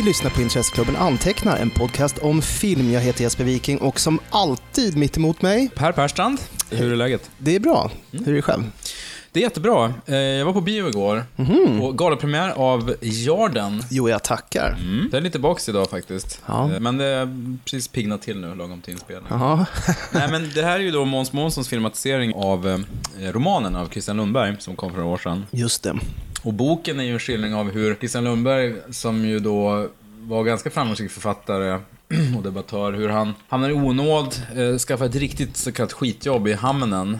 Ni lyssnar på Intresseklubben Antecknar, en podcast om film. Jag heter Jesper Viking och som alltid mitt emot mig, Per Perstrand, hur är läget? det är bra. Hur är det själv? Det är jättebra. Eh, Jag var på bio igår och galapremiär av Jarden. Jo, jag tackar. Mm. Jag är lite box idag faktiskt. Ja. Eh, Men det är precis piggnat till nu, lagom till inspelning. Nej, men det här är ju då Måns Månssons filmatisering av eh, romanen av Christian Lundberg, som kom för några år sedan. Just det. Och boken är ju en skildring av hur Christian Lundberg, som ju då var ganska framgångsrik författare och debattör, hur han hamnar i onåd, eh, skaffar ett riktigt så kallat skitjobb i hamnen.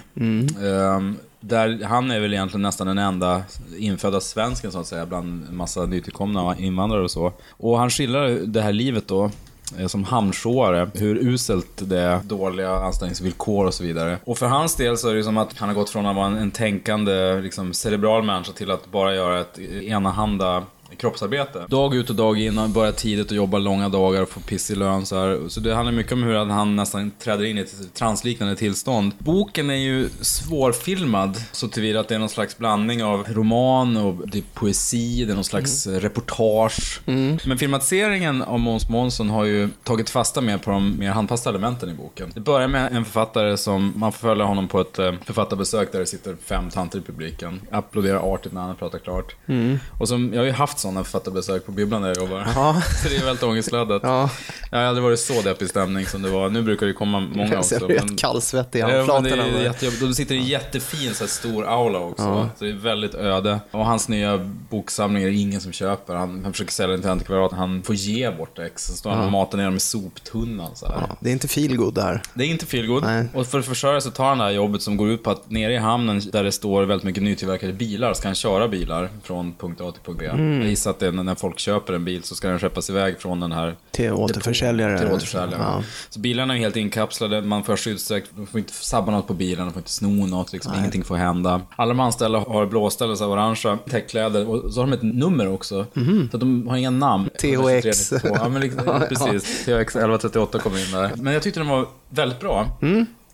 Eh, där han är väl egentligen nästan den enda infödda svensken så att säga, bland en massa nytillkomna invandrare och så. Och han skildrar det här livet då, eh, som hamnshoare, hur uselt det är, dåliga anställningsvillkor och så vidare. Och för hans del så är det som att han har gått från att vara en, en tänkande, liksom cerebral människa till att bara göra ett enahanda kroppsarbete. Dag ut och dag in, han börjar tidigt och jobbar långa dagar och får pissig lön så här. Så det handlar mycket om hur han nästan träder in i ett transliknande tillstånd. Boken är ju svårfilmad så tillvida att det är någon slags blandning av roman och det är poesi, det är någon slags reportage. Men filmatiseringen av Måns Månsson har ju tagit fasta mer på de mer handfasta elementen i boken. Det börjar med en författare som, man får följa honom på ett eh, författarbesök där det sitter fem tanter i publiken. Applåderar artigt när han pratar klart. Och som, jag har ju haft sådana författarbesök på bibblan där jag jobbar. Ja. Så det är väldigt ångestladdat. Ja, Jag har aldrig varit så deppig stämning som det var. Nu brukar det komma många jag också. ser rätt kallsvettig i Ja, men handflatorna. Och du sitter i en jättefin så här, stor aula också. Ja. Så det är väldigt öde. Och hans nya boksamling är det ingen som köper. Han, han försöker sälja den till antikvariat. Han får ge bort ex. Så står han och matar ner dem i soptunnan så här. Ja, det är inte feelgood det här. Det är inte feelgood. Och för att försörja sig tar han det här jobbet som går ut på att nere i hamnen där det står väldigt mycket nytillverkade bilar ska han köra bilar från punkt A till punkt B. Mm. Gissar att det är när folk köper en bil så ska den skeppas iväg från den här Till återförsäljare. till återförsäljare. Ja. Så bilarna är helt inkapslade, man får skyddsdräkt, man får inte sabba något på bilen, man får inte sno något, liksom, ingenting får hända. Alla de anställda har blåsta eller så orangea täckkläder och så har de ett nummer också. Så att de har inga namn. THX. Ja, men liksom, precis. THX 1138 kommer in där. Men jag tyckte den var väldigt bra.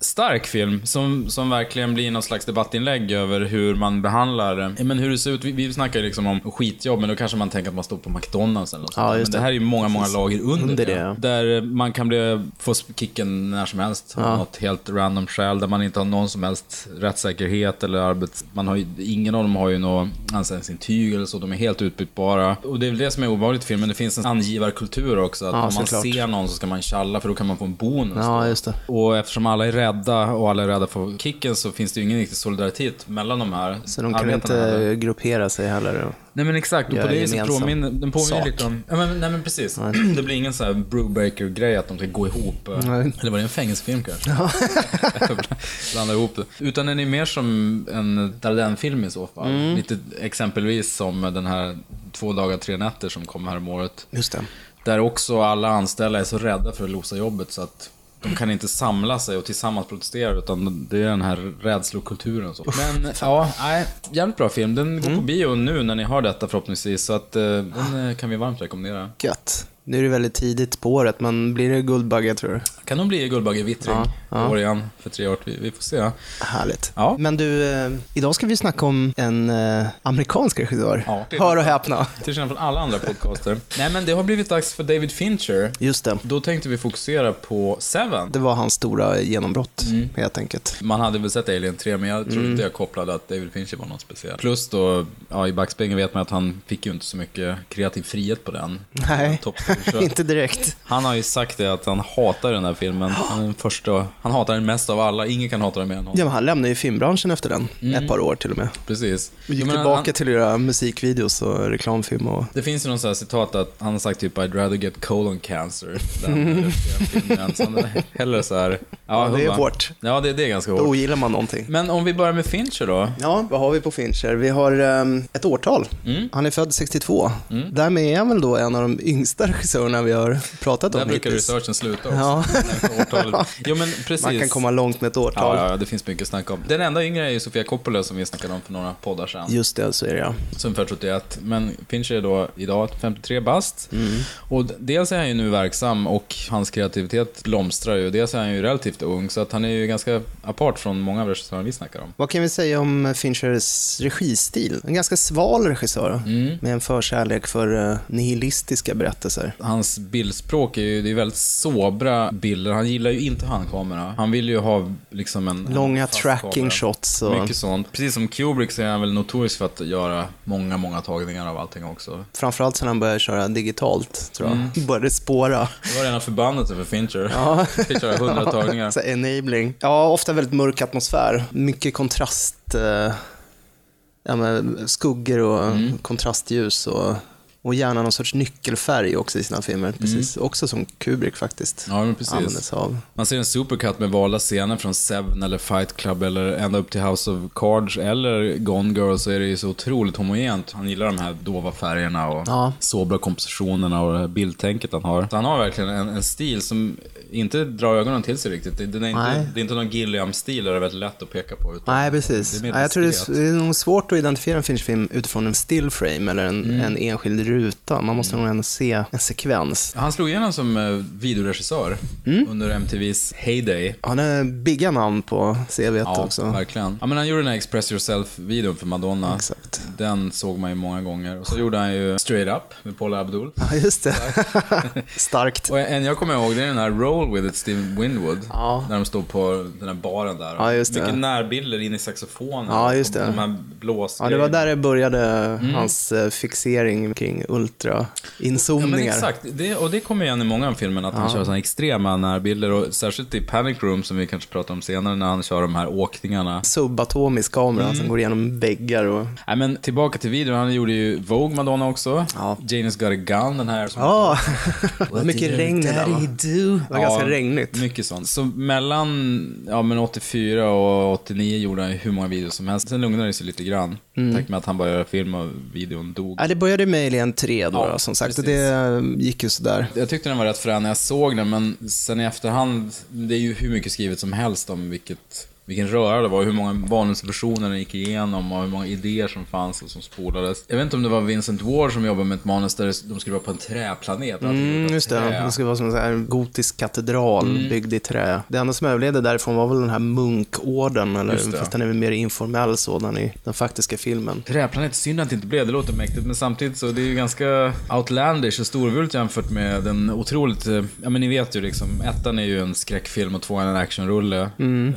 Stark film som, som verkligen blir någon slags debattinlägg över hur man behandlar, eh, men hur det ser ut. Vi, vi snackar liksom om skitjobb, men då kanske man tänker att man står på McDonalds eller något Ja, sånt. Men det här är ju många, många lager under, Under det. det, ja. Där man kan bli, få kicken när som helst, av något helt random skäl, där man inte har någon som helst rättssäkerhet eller arbets... Man har ju, ingen av dem har ju något anställningsintyg eller så, de är helt utbytbara. Och det är väl det som är obehagligt i filmen, det finns en angivarkultur också, att Ja, om man såklart. ser någon så ska man tjalla för då kan man få en bonus. Ja, just det. Och eftersom alla är rädda och alla är rädda för kicken så finns det ju ingen riktig solidaritet mellan de här Så de kan inte heller. gruppera sig heller. Nej men exakt, och på det viset påminner, den påminner sak. lite om... Ja, men, nej men precis. Det blir ingen sån här Brubaker-grej att de ska gå ihop. eh, Nej. Eller var det en fängelsefilm kanske? Blanda ihop det. Utan den är mer som en Dardenne-film i så fall. Mm. Lite exempelvis som den här Två dagar, tre nätter som kom här om året. Just det. Där också alla anställda är så rädda för att losa jobbet så att de kan inte samla sig och tillsammans protestera utan det är den här rädslokulturen. Så. Men ja, nej, jävligt bra film. Den går på bio nu när ni har detta förhoppningsvis. Så att eh, den eh, kan vi varmt rekommendera. Gött. Nu är det väldigt tidigt på året, men blir det Guldbagge tror du? Kan nog bli Guldbaggevittring Ja, ja. år igen för tre år. Vi, vi får se. Härligt. Ja. Men du, eh, idag ska vi snacka om en eh, amerikansk regissör. Ja. Hör och häpna. Till skillnad från alla andra podcaster. Nej men det har blivit dags för David Fincher. Just det. Då tänkte vi fokusera på Seven. Det var hans stora genombrott, Mm. helt enkelt. Man hade väl sett Alien 3, men jag tror Mm. inte jag kopplade att David Fincher var något speciellt. Plus då, ja, i backspegeln vet man att han fick ju inte så mycket kreativ frihet på den. Nej, Top Gear, så inte direkt. Han har ju sagt det att han hatar den här filmen. Han är den första, han hatar den mest av alla. Ingen kan hata den mer än honom. Ja, men han lämnade ju filmbranschen efter den, ett par år till och med. Precis. Och gick men tillbaka han, till att göra musikvideos och reklamfilm och... det finns ju någon sån här citat att han har sagt typ I'd rather get colon cancer than mm. filmen. Så han hellre så här, Ja, det är hårt. Ja, det, det är ganska Då hårt. ogillar man någonting. Men om vi börjar med Fincher då. Ja, vad har vi på Fincher? Vi har ehm, ett årtal. Mm. Han är född 62. Därmed är han väl då en av de yngsta regissörerna vi har pratat om Där brukar hittills. researchen sluta också. Ja. Jo men precis. Man kan komma långt med ett årtal. Ja, ja, det finns mycket att snacka om. Den enda yngre är ju Sofia Coppola som vi snackade om för några poddar sedan. Just det, så är det ja. Som född 71. Men Fincher är då idag 53 bast. Mm. Och dels är han ju nu verksam och hans kreativitet blomstrar ju. Dels är han ju relativt ung, så att han är ju ganska apart från många av regissörerna vi snackar om. Vad kan vi säga om Finchers registil? En ganska sval regissör Mm. med en förkärlek för eh, nihilistiska berättelser. Hans bildspråk är ju det är väldigt sobra bilder. Han gillar ju inte handkamera. Han vill ju ha liksom en... Långa en tracking kamera. shots och Mycket sånt. Precis som Kubrick så är han väl notorisk för att göra många, många tagningar av allting också. framförallt sen han började köra digitalt, tror jag. Mm. Började spåra. Det var rena förbannelsen för Fincher. Ja. Fick köra hundra tagningar. Så enabling. Ja, ofta väldigt mörk atmosfär. Mycket kontrast. Eh, ja, skuggor och Mm. kontrastljus och, och gärna någon sorts nyckelfärg också i sina filmer. Precis. Också som Kubrick faktiskt Mm. Ja, men precis. använde sig av. Man ser en supercut med valda scener från Seven eller Fight Club eller ända upp till House of Cards eller Gone Girl så är det ju så otroligt homogent. Han gillar de här dova färgerna och Ja. sobra kompositionerna och bildtänket han har. Så han har verkligen en, en stil som inte drar ögonen till sig riktigt. Det, den är Nej. inte, det är inte någon Gilliam-stil där det är väldigt lätt att peka på. Utan Nej, precis. Det är mer Nej, jag tror det är, det är nog svårt att identifiera en Finch-film utifrån en still frame eller en, Mm. en enskild ruta. Man måste nog ändå se en sekvens. Han slog igenom som eh, videoregissör Mm. under MTVs heyday. Han är bigga namn på CVt Ja, också. verkligen. Ja, men han gjorde den här Express Yourself-videon för Madonna. Exakt. Den såg man ju många gånger. Och så gjorde han ju Straight Up med Paula Abdul. Ja, just det. Starkt. Och en jag kommer ihåg, det är den här Roll With It, Steve Winwood. Ja. När de står på den här baren där. Ja, just det. Mycket närbilder in i saxofonen. Ja, just det. De här blås Ja, det var där det började, Mm. hans eh, fixering kring Ja, ultra-inzoomningar. exakt, det, och det kommer igen i många av filmerna, att han kör sådana extrema närbilder. Och särskilt i Panic Room, som vi kanske pratar om senare, när han kör de här åkningarna. Subatomisk kamera Mm. som går igenom väggar och... Nej men tillbaka till videon, han gjorde ju Vogue Madonna också. Ja. Janus Got a Gun, den här som Ja, mycket regn va? do? Ganska regnigt. Mycket sånt. Så mellan ja, men 84 och 89 gjorde han hur många videos som helst. Sen lugnade det sig lite grann. Mm. Tack med att han började göra film och videon dog. Ja, det började med Alien 3 då, Ja, då som sagt. Och det gick ju sådär. Jag tyckte den var rätt frän när jag såg den, men sen i efterhand, det är ju hur mycket skrivet som helst om vilket, vilken röra det var, hur många manusversioner den gick igenom och hur många idéer som fanns och som spolades. Jag vet inte om det var Vincent Ward som jobbade med ett manus där de skulle vara på en träplanet. Mm, just det. trä. Det skulle vara som en gotisk katedral Mm. byggd i trä. Det enda som överlevde därifrån var väl den här munkorden, eller, fast den är väl mer informell sådan i den faktiska filmen. Träplanet, synd att det inte blev, det låter mäktigt, men samtidigt så det är ju ganska outlandish och storvult jämfört med den otroligt, eh, ja men ni vet ju liksom, ettan är ju en skräckfilm och tvåan en actionrulle.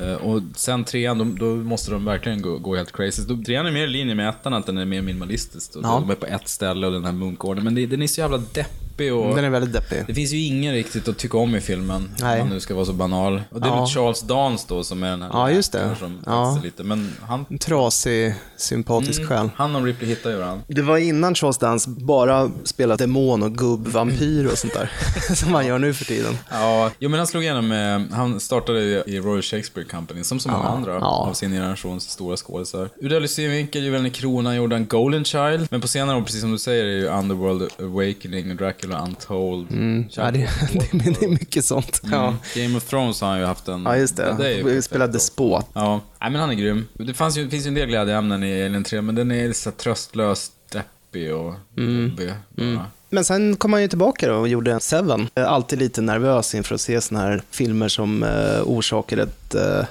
Eh, Och sen trean, då, då måste de verkligen gå, gå helt crazy. Då, trean är mer i linje med ettan, att den är mer minimalistisk. Ja. De är på ett ställe och den här munkorden, men det, den är så jävla deppig och... Den är väldigt deppig. Det finns ju ingen riktigt att tycka om i filmen, Nej. om man nu ska vara så banal. Och det är Ja. väl Charles Dance då som är den här Ja, just det. som Ja. lite, men han... En trasig, sympatisk själ. Han och Ripley hittar ju varandra. Det var innan Charles Dance bara spelade demon och gubbvampyr och sånt där. som man gör nu för tiden. Ja, jo men han slog igenom med, han startade i Royal Shakespeare Company, som så många Ja, andra ja. av sin generations stora skådisar. Ur den synvinkel, Gyllene Kronan gjorde han Golden Child, men på senare år, precis som du säger, är ju Underworld Awakening, Dracula Untold. Mm. Ja, det, det, det är mycket sånt. Ja, Game of Thrones har han ju haft en... ja just det. ju Vi spelade despot. Ja, nej men han är grym. Det fanns ju, finns ju en del glädjeämnen i Alien 3, men den är så här tröstlös, deppig och Mm. jobbig. bara. Men sen kom han ju tillbaka då och gjorde Seven. Alltid lite nervös inför att se såna här filmer som eh, orsakar ett eh,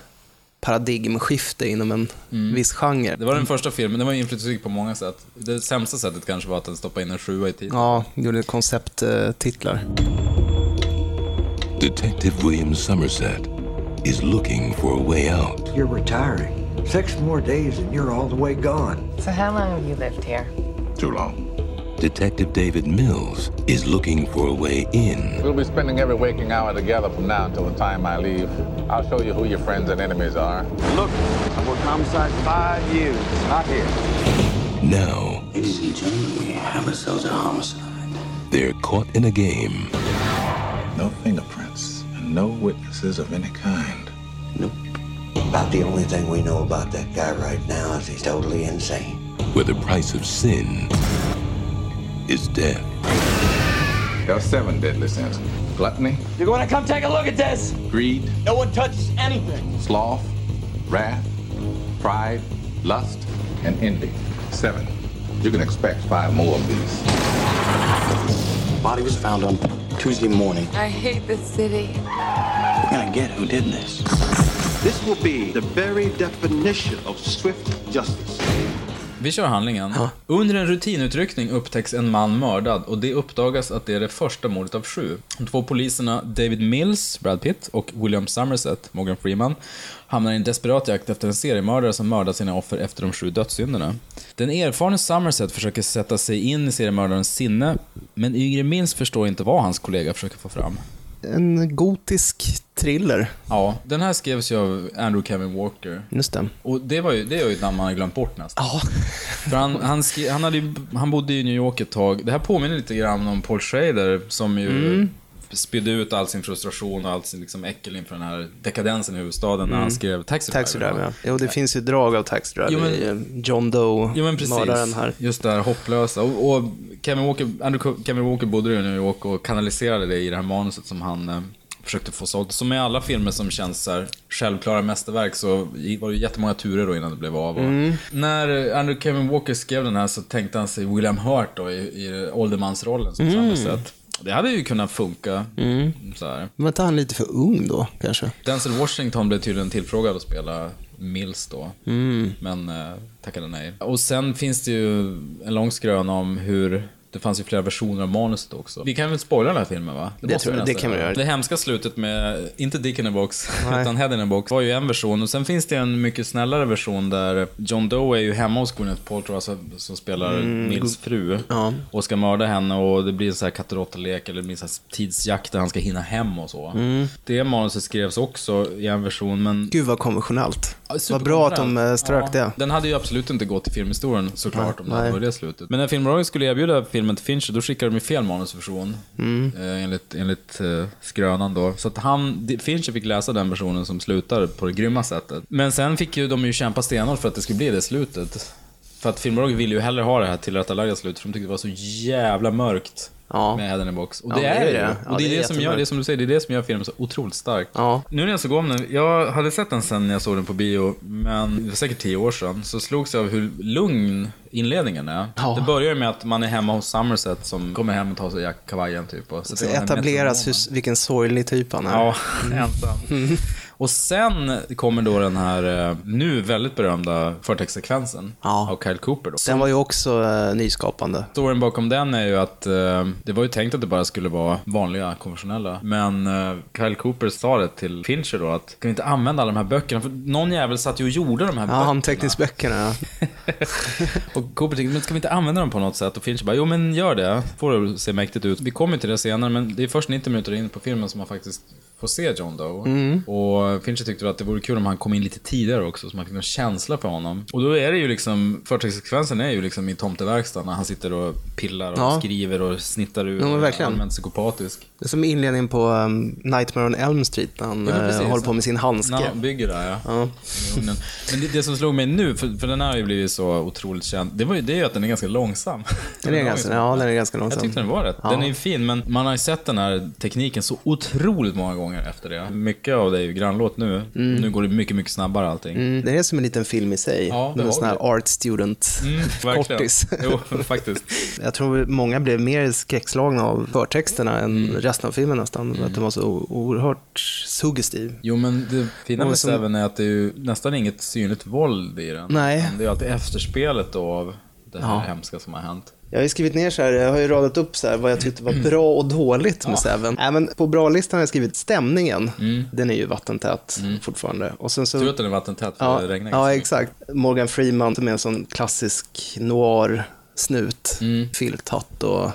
paradigmskifte inom en viss genre. Det var den första filmen, den var inflytelserik på många sätt. Det sämsta sättet kanske var att den stoppade in en sjua i tiden. Ja, gjorde koncepttitlar. Detective William Somerset is looking for a way out. You're retiring. Six more days and you're all the way gone. So how long have you lived here? Too long. Detective David Mills is looking for a way in. We'll be spending every waking hour together from now until the time I leave. I'll show you who your friends and enemies are. Look, I worked homicide five years. Not here. Now, Ladies and gentlemen, we have ourselves a homicide. they're caught in a game No fingerprints and no witnesses of any kind. Nope. About the only thing we know about that guy right now is he's totally insane. where the price of sin is death. There are seven deadly sins gluttony, You're going to come take a look at this? greed, No one touches anything. sloth, wrath, pride, lust, and envy. Seven. You can expect five more of these. Body was found on Tuesday morning. I hate this city. We're gonna get who did this. This will be the very definition of swift justice. Vi kör handlingen. Under en rutinutryckning upptäcks en man mördad och det uppdagas att det är det första mordet av sju. De två poliserna David Mills, Brad Pitt, och William Somerset, Morgan Freeman, hamnar i en desperat jakt efter en seriemördare som mördat sina offer efter de sju dödssynderna. Den erfarne Somerset försöker sätta sig in i seriemördarens sinne, men yngre Mills förstår inte vad hans kollega försöker få fram. En gotisk thriller, Ja, den här skrevs ju av Andrew Kevin Walker. just det. Och det var ju, det är ju ett namn man har glömt bort nästan. Ja, För han, han, skri, han, hade, ju- han bodde i New York ett tag. Det här påminner lite grann om Paul Schrader som ju spydde ut all sin frustration och all sin liksom äckel inför den här dekadensen i huvudstaden när han skrev Taxi Driver. Taxi Driver, ja. Jo, det finns ju drag av Taxi Driver Jo, men- i eh, John Doe, Jo men precis. mördaren här. Just det här hopplösa. Och, och Kevin Walker, Andrew Kevin Walker bodde ju i New York och kanaliserade det i det här manuset som han eh, försökte få sålt. Som med alla filmer som känns så här, självklara mästerverk så var det jättemånga turer då innan det blev av. Mm. När Andrew Kevin Walker skrev den här så tänkte han sig William Hurt då i, i åldermansrollen som Mm. Somerset. Det hade ju kunnat funka. Så här. Var inte han lite för ung då, kanske? Denzel Washington blev tydligen tillfrågad att spela Mills då. Mm. Men eh, tackade nej. Och sen finns det ju en lång skrön om hur det fanns ju flera versioner av manuset också. Vi kan väl spoila den här filmen va? Det måste tror jag, det kan vi göra. Det hemska slutet med, inte Dick in a box, Nej. utan Head in a box, var ju en version. Och sen finns det en mycket snällare version där John Doe är ju hemma hos Gwyneth Paltrow, alltså, som spelar Mills fru. Mm. Ja. Och ska mörda henne och det blir en sån här katt råtta-lek eller det en sån här tidsjakt där han ska hinna hem och så. Mm. Det manuset skrevs också i en version, men Gud vad konventionellt. Ja, Vad bra att de eh, strök Ja, det. Den hade ju absolut inte gått till filmhistorien såklart om det Nej. hade varit det slutet. Men när filmbolaget skulle erbjuda filmen till Fincher, då skickade de ju fel manusversion. Mm. Eh, enligt enligt eh, skrönan då. Så att han, Fincher fick läsa den versionen som slutar på det grymma sättet. Men sen fick ju de ju kämpa stenhårt för att det skulle bli det slutet. För att filmbolaget ville ju hellre ha det här tillrättalagda slutet, för de tyckte det var så jävla mörkt. Ja. Med a box. Och Ja, det det är är det det. ju. Ja, Och det är det är det, som gör, det är som du säger, det är det som gör filmen så otroligt stark. Ja. Nu när jag såg om den, jag hade sett den sen när jag såg den på bio, men det var säkert tio år sedan, så slogs jag av hur lugn inledningen är. Ja. Det börjar med att man är hemma hos Somerset som kommer hem och tar sig kavajen typ. Och sätter Det etableras hur, vilken sorglig typ han är. Ja, ensam. Och sen kommer då den här, eh, nu väldigt berömda förtextsekvensen Ja. av Kyle Cooper. Då. Den var ju också eh, nyskapande. Storyn bakom den är ju att eh, det var ju tänkt att det bara skulle vara vanliga, konventionella. Men eh, Kyle Cooper sa det till Fincher då att kan vi inte använda alla de här böckerna? För någon jävel satt ju och gjorde de här Ja, böckerna. anteckningsböckerna. Ja. och Cooper tänkte, men ska vi inte använda dem på något sätt? Och Fincher bara, jo men gör det. Får det se mäktigt ut. Vi kommer till det senare, men det är först 90 minuter in på filmen som man faktiskt får se John Doe. Mm. Och Fincher tyckte att det vore kul om han kom in lite tidigare också, så man fick en känsla för honom. Och då är det ju liksom, förtextsekvensen är ju liksom i tomteverkstan när han sitter och pillar och Ja. skriver och snittar ut Ja, verkligen. allmänt psykopatisk. Det är som inledningen på um, Nightmare on Elm Street när han Ja, eh, håller på med sin handske. När han bygger där, ja. Ja. Men det, det som slog mig nu, för, för den här har ju blivit så otroligt känd, det, var ju, det är ju att den är ganska långsam. Den är ganska, ja, den är ganska långsam. Jag tyckte den var rätt. Den är ju fin, men man har ju sett den här tekniken så otroligt många gånger efter det. Mycket av det är ju grannlåt nu. Nu går det mycket, mycket snabbare allting. Mm, det är som en liten film i sig. Ja, en sån här art student Mm, kortis. Jo, faktiskt. Jag tror många blev mer skräckslagna av förtexterna än Mm. resten av filmen nästan. Att den var så oerhört suggestiv. Jo, men det fina med som- Seven är att det är ju nästan inget synligt våld i den. Nej. Det är ju alltid efterspelet då av det här Ja. hemska som har hänt. Jag har ju skrivit ner så här, jag har ju radat upp så här vad jag tyckte var bra och dåligt med Seven. Nej, men på bra-listan har jag skrivit stämningen. Den är ju vattentät fortfarande. Och sen så... Mm. Tur att den är vattentät, för Ja, det regnar ja exakt. Morgan Freeman som är en sån klassisk noir snut, Mm. filthatt och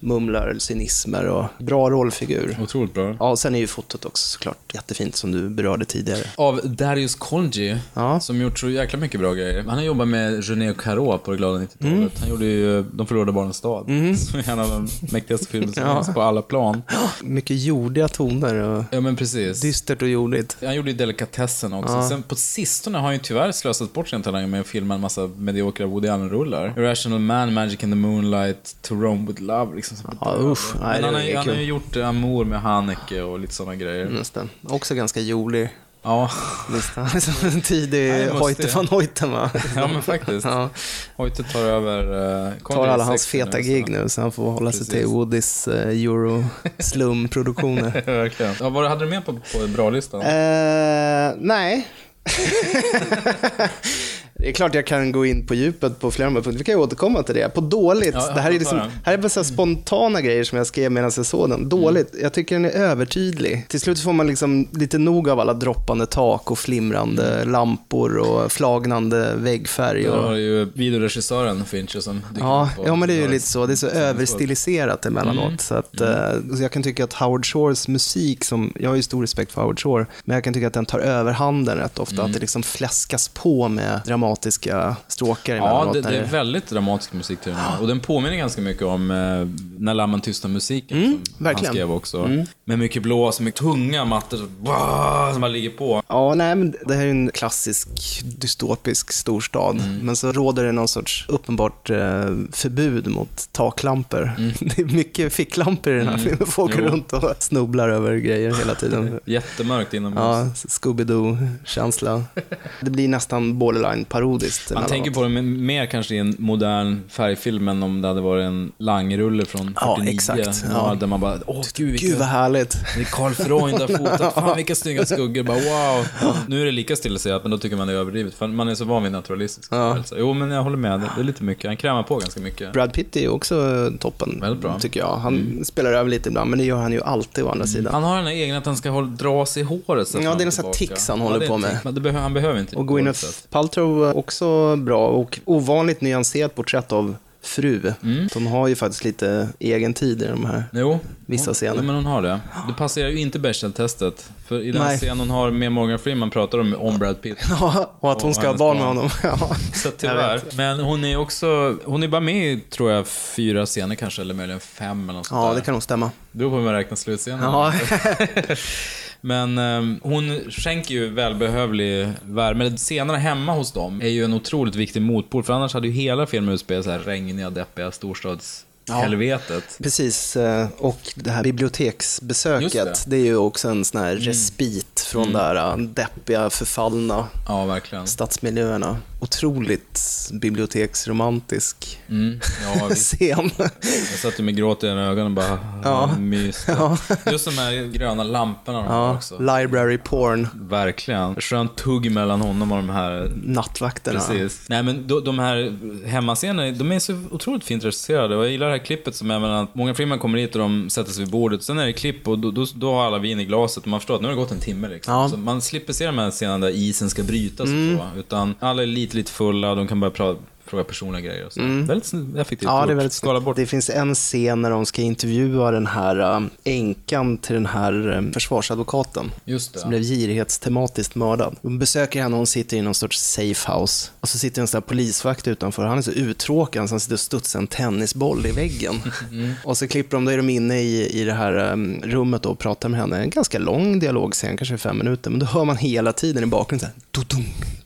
mumlar cynismer och bra rollfigur. Otroligt bra. Ja, och sen är ju fotot också såklart jättefint som du berörde tidigare. Av Darius Kolji, Ja. som gjort så jäkla mycket bra grejer. Han har jobbat med René Caro på det glada 90-talet. Mm. Han gjorde ju De förlorade barnens stad, som är en av de mäktigaste filmerna som Ja. finns på alla plan. Mycket jordiga toner och Ja, men precis. dystert och jordigt. Han gjorde ju Delikatessen också. Sen på sistone har han ju tyvärr slösat bort sina talanger med att filma en massa mediokra Woody Allen-rullar. Irrational Man Man, Magic in the Moonlight, To Rome with Love. Liksom, som Ja, usch. Nej, Men det han, har, han har ju gjort eh, Amour med Haneke och lite sådana grejer. Nästan. Också ganska jolig. Ja. Nästan som en tidig Nej, Hoyte van Hoyten va? ja, men faktiskt. Ja, Hoyte tar över... Uh, tar alla hans feta gig nu så han får hålla sig Precis. till Woodys uh, euro slum-produktioner. Verkligen. Ja, vad hade du med på, på bra-listan? Eh, nej. Det är klart jag kan gå in på djupet på flera punkter. Vi kan ju återkomma till det. På dåligt, Ja, det här är, liksom, här är bara så här spontana grejer som jag skrev medan jag såg den. Dåligt, jag tycker den är övertydlig. Till slut får man liksom lite nog av alla droppande tak och flimrande lampor och flagnande väggfärg. Där har Och... du ju videoregissören Fincher som dyker Ja, upp ja, men det är ju lite så. Det är så överstiliserat emellanåt. Mm. Så, att, eh, så jag kan tycka att Howard Shores musik, som, jag har ju stor respekt för Howard Shore, men jag kan tycka att den tar överhanden rätt ofta. Mm. Att det liksom fläskas på med dramatiska stråkar Ja, det, det är väldigt dramatisk musik till den här. Och den påminner ganska mycket om eh, När lammen tystnar musiken som Mm, verkligen. han skrev också. Mm. Med mycket blås, mycket tunga mattor så, bah, som bara ligger på. Ja, nej, men det här är en klassisk dystopisk storstad. Mm. Men så råder det någon sorts uppenbart eh, förbud mot taklampor. Det är mycket ficklampor i den här Mm. filmen. Folk Jo. runt och snubblar över grejer hela tiden. Jättemörkt inomhus. Ja, Scooby-Doo-känsla. Det blir nästan borderline-parodiskt. Man tänker på det mer kanske i en modern färgfilm än om det hade varit en langrulle från 49. Ja, exakt. Ja. Där man bara, åh gud vilka... Gud vad härligt. Det är Carl Freund har fotat, fan vilka snygga skuggor, bara wow. Nu är det lika stillasigat, men då tycker man det är överdrivet, för man är så van vid naturalistisk Ja. Jo, men jag håller med, det är lite mycket, han krämar på ganska mycket. Brad Pitt är också toppen, Väldigt bra. Mm. tycker jag. Han spelar över lite ibland, men det gör han ju alltid å andra sidan. Han har den här egna att han ska dra sig i håret. Så Ja, det är en sån tics han håller på med. det behöver, han behöver inte Och Gwyneth. Paltrow också bra och ovanligt nyanserat porträtt av fru. Mm. De har ju faktiskt lite egen tid i de här. Jo, Vissa hon, scener. Men hon har det. Det passerar ju inte Bechdel-testet. För i den Nej. scen hon har med Morgan Freeman pratar de om Brad Pitt. Ja, och att hon Och ska ha barn med honom. Ja. Så tyvärr. Men hon är också, hon är bara med i, tror jag, fyra scener kanske, eller möjligen fem eller något sånt ja, där. det kan nog stämma. Det beror på hur man räknar slutscenen. Ja. Men ehm, hon skänker ju välbehövlig värme. Senare hemma hos dem är ju en otroligt viktig motpol, för annars hade ju hela filmen utspelat så här regniga, deppiga storstadshelvetet. Precis, eh, och det här biblioteksbesöket, det. det. är ju också en sån här respit från de där eh, deppiga, förfallna Ja, stadsmiljöerna. Otroligt biblioteksromantisk Mm. Ja, scen. Jag satt ju med gråt i ögonen och bara, Ja. myste. Ja. Just de här gröna lamporna Ja, också. library porn, Verkligen. Skönt tugg mellan honom och de här nattvakterna. Precis. Nej men de, här hemmascenerna, de är så otroligt fint regisserade. Och jag gillar det här klippet som är mellan att många Freeman kommer hit och de sätter sig vid bordet. Sen är det klipp och då, då, då har alla vin i glaset och man förstår att nu har det gått en timme liksom. Ja. Man slipper se de här scenerna där isen ska brytas och så. Utan alla är lite, lite fulla och de kan börja prata, fråga personliga grejer och så. Väldigt sn- effektivt Ja, det är väldigt Skala bort. Det finns en scen när de ska intervjua den här um, änkan till den här um, försvarsadvokaten. Just det. Som blev girighetstematiskt mördad. De besöker henne och hon sitter i någon sorts safe house. Och så sitter en sån här polisvakt utanför. Han är så uttråkad så han sitter och studsar en tennisboll i väggen. Mm. Och så klipper de, då är de inne i, i det här um, rummet då och pratar med henne. En ganska lång dialogscen, kanske fem minuter. Men då hör man hela tiden i bakgrunden så här,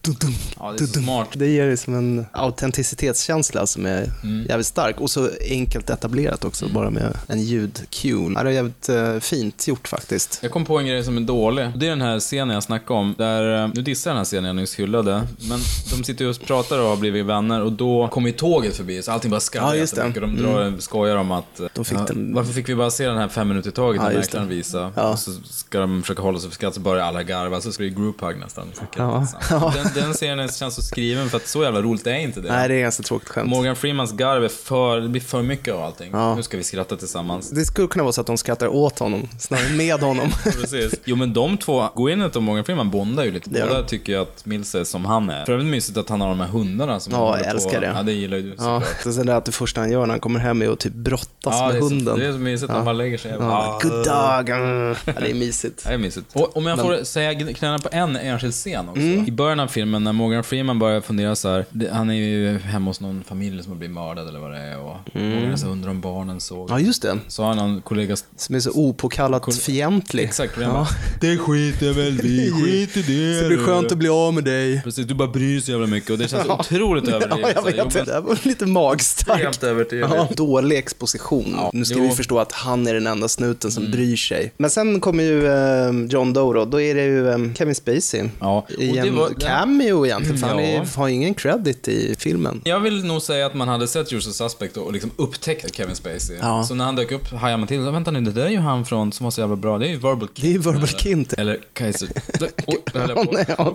dudum, dudum, Ja, det är dudum. smart. Det ger liksom en autenticitetskänsla som är Mm. jävligt stark och så enkelt etablerat också, bara med en ljud-cue. Ja, det är jävligt eh, fint gjort faktiskt. Jag kom på en grej som är dålig. Det är den här scenen jag snackade om. Där, eh, nu dissar jag den här scenen jag nyss hyllade. Men de sitter ju och pratar och har blivit vänner och då kommer ju tåget förbi. Så allting bara skrattar Ja. Mm. jättemycket. De drar, skojar om att... eh, De fick ja, den- Varför fick vi bara se den här fem minuter i taget Ja, mäklaren visar? Ja. Och så ska de försöka hålla sig för skratt så börjar alla garva. Så ska det ju group hug nästan. Ja. Den, den scenen känns så skriven för att så jävla roligt är inte det. Nej, det är ganska tråkigt skämt. Morgan Freemans garv är för... Det blir för mycket av allting. Ja. Nu ska vi skratta tillsammans. Det skulle kunna vara så att de skrattar åt honom, snarare med honom. Precis. Jo men de två, Gwyneth och Morgan Freeman bondar ju lite. Båda tycker ju att Mills är som han är. För övrigt mysigt att han har de här hundarna som Ja, han jag älskar på. det. Ja, det gillar ju du Ja, så sen det att det första han gör när han kommer hem är att typ brottas Ja, med så, hunden. det är så mysigt när man bara lägger sig. Ja, Ja. good dog. mm. Ja, det är mysigt. Det är mysigt. Och om jag får säga knäna på en enskild scen också. I början av filmen när Morgan Freeman börjar fundera så här. det- Han är ju hemma hos någon familj som har blivit mördad eller vad det är. Och Morgan så undrar om barnen såg. Ja, just det. Så har han någon kollega... Som är så opåkallat fientlig. Exakt, jag Ja. bara, det skiter väl vi, skit i det. Det blir du." skönt att bli av med dig. Precis, du bara bryr så jävla mycket och det känns otroligt Ja, överdrivet. jag Så här, jo, vet. men- Det var lite magstarkt. Helt överdrivet. Ja, dålig exposition. Ja, nu ska jo. Mm. vi förstå att han är den enda snuten som bryr sig. Men sen kommer ju eh, John Doe då. Då är det ju eh, Kevin Spacey. Ja, och I det en var- cameo egentligen, för han är, har ingen credit i filmen. Jag vill nog säga att man hade sett Usual Suspect och liksom upptäckt Kevin Spacey. Ja. Så när han dök upp hajade man till. Vänta nu, det där är ju han från, som var så jävla bra. Det är ju Verbal Kint. Det är ju Verbal eller? Kint. Eller Kaiser... Oj, det höll jag på.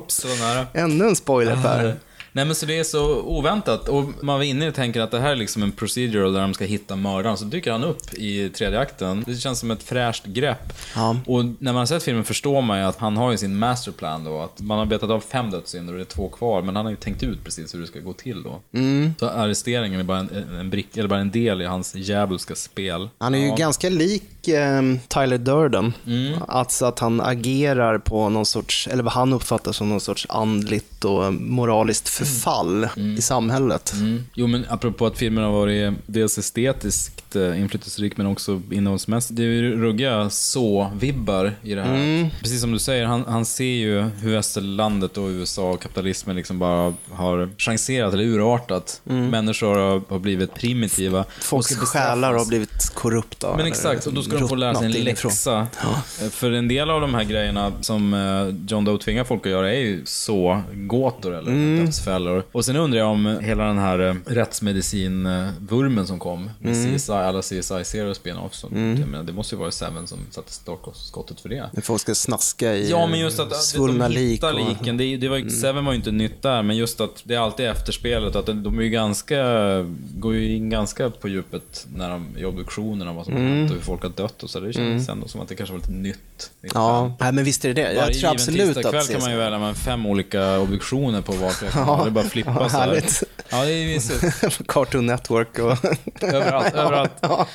Ännu en spoiler Per. Nej men så det är så oväntat och man var inne och tänker att det här är liksom en procedural där de ska hitta mördaren. Så dyker han upp i tredje akten. Det känns som ett fräscht grepp. Ja. Och när man har sett filmen förstår man ju att han har ju sin masterplan då. Att man har betat av fem dödssynder och det är två kvar. Men han har ju tänkt ut precis hur det ska gå till då. Så arresteringen är bara en, en, brick, eller bara en del i hans djävulska spel. Han är ju Ja. ganska lik eh, Tyler Durden. Mm. Alltså att han agerar på någon sorts, eller vad han uppfattar som någon sorts andligt och moraliskt förfall i samhället. Mm. Jo, men apropå att filmen har varit dels estetiskt eh, inflytelserik men också innehållsmässigt. Det är ju ruggiga så-vibbar i det här. Mm. Precis som du säger, han, han ser ju hur västerlandet och USA och kapitalismen liksom bara har chanserat eller urartat. Människor har, har blivit primitiva. Mm. Folks själar har blivit korrupta. Men exakt, och då ska de få lära sig en läxa. Eh, För en del av de här grejerna som eh, John Doe tvingar folk att göra är ju så gåtor eller Mm. dödsfällor. Och sen undrar jag om hela den här eh, rättsmedicin-vurmen som kom med Mm. CSI, alla CSI Zero spin-offs. Menar, det måste ju vara Seven som satte startskottet för det. När folk ska snaska i Ja, men just att svullna de lik. hittar och- Mm. liken. Det, det var, Seven var ju inte nytt där, men just att det är alltid efterspelet. Att de är ju ganska, går ju in ganska på djupet när de, i obduktionerna, vad som har hänt och hur folk har dött och så. Det känns ändå som att det kanske var lite nytt. Lite Mm. Ja, nej, men visst är det det. Jag Varje tror absolut att... kan man ju välja med fem olika obduktioner på Ja. Det bara att flippa Ja, så här. Ja, det är mysigt. Cartoon Network och... Överallt, överallt. Ja.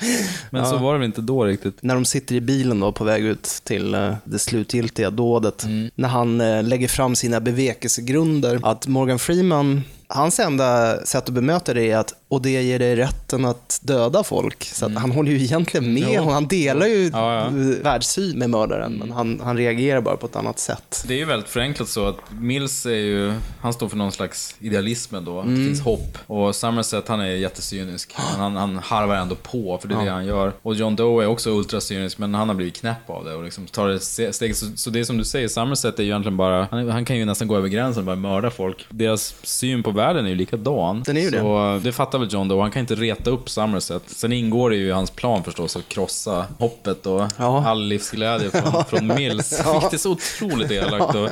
Men så var det väl inte då riktigt. När de sitter i bilen då på väg ut till eh, det slutgiltiga dådet. Mm. När han eh, lägger fram sina bevekelsegrunder. Att Morgan Freeman, hans enda sätt att bemöta det är att och det ger dig rätten att döda folk. Så att han håller ju egentligen med Mm. Jo. och han delar ju Ja, ja. världssyn med mördaren. Men han, han reagerar bara på ett annat sätt. Det är ju väldigt förenklat så att Mills är ju, han står för någon slags idealism då, att det finns hopp. Och Somerset han är jättecynisk, men han, han harvar ändå på, för det är det han gör. Och John Doe är också ultracynisk, men han har blivit knäpp av det och liksom tar ett steg. Så, så det är som du säger, Somerset är ju egentligen bara, han, han kan ju nästan gå över gränsen och bara mörda folk. Deras syn på världen är ju likadan. Den är ju det. så det fattar väl John Doe, han kan inte reta upp Somerset. Sen ingår det ju i hans plan förstås att krossa hoppet och Ja. all livsglädje från, från Mills. Vilket är så otroligt elakt. Och,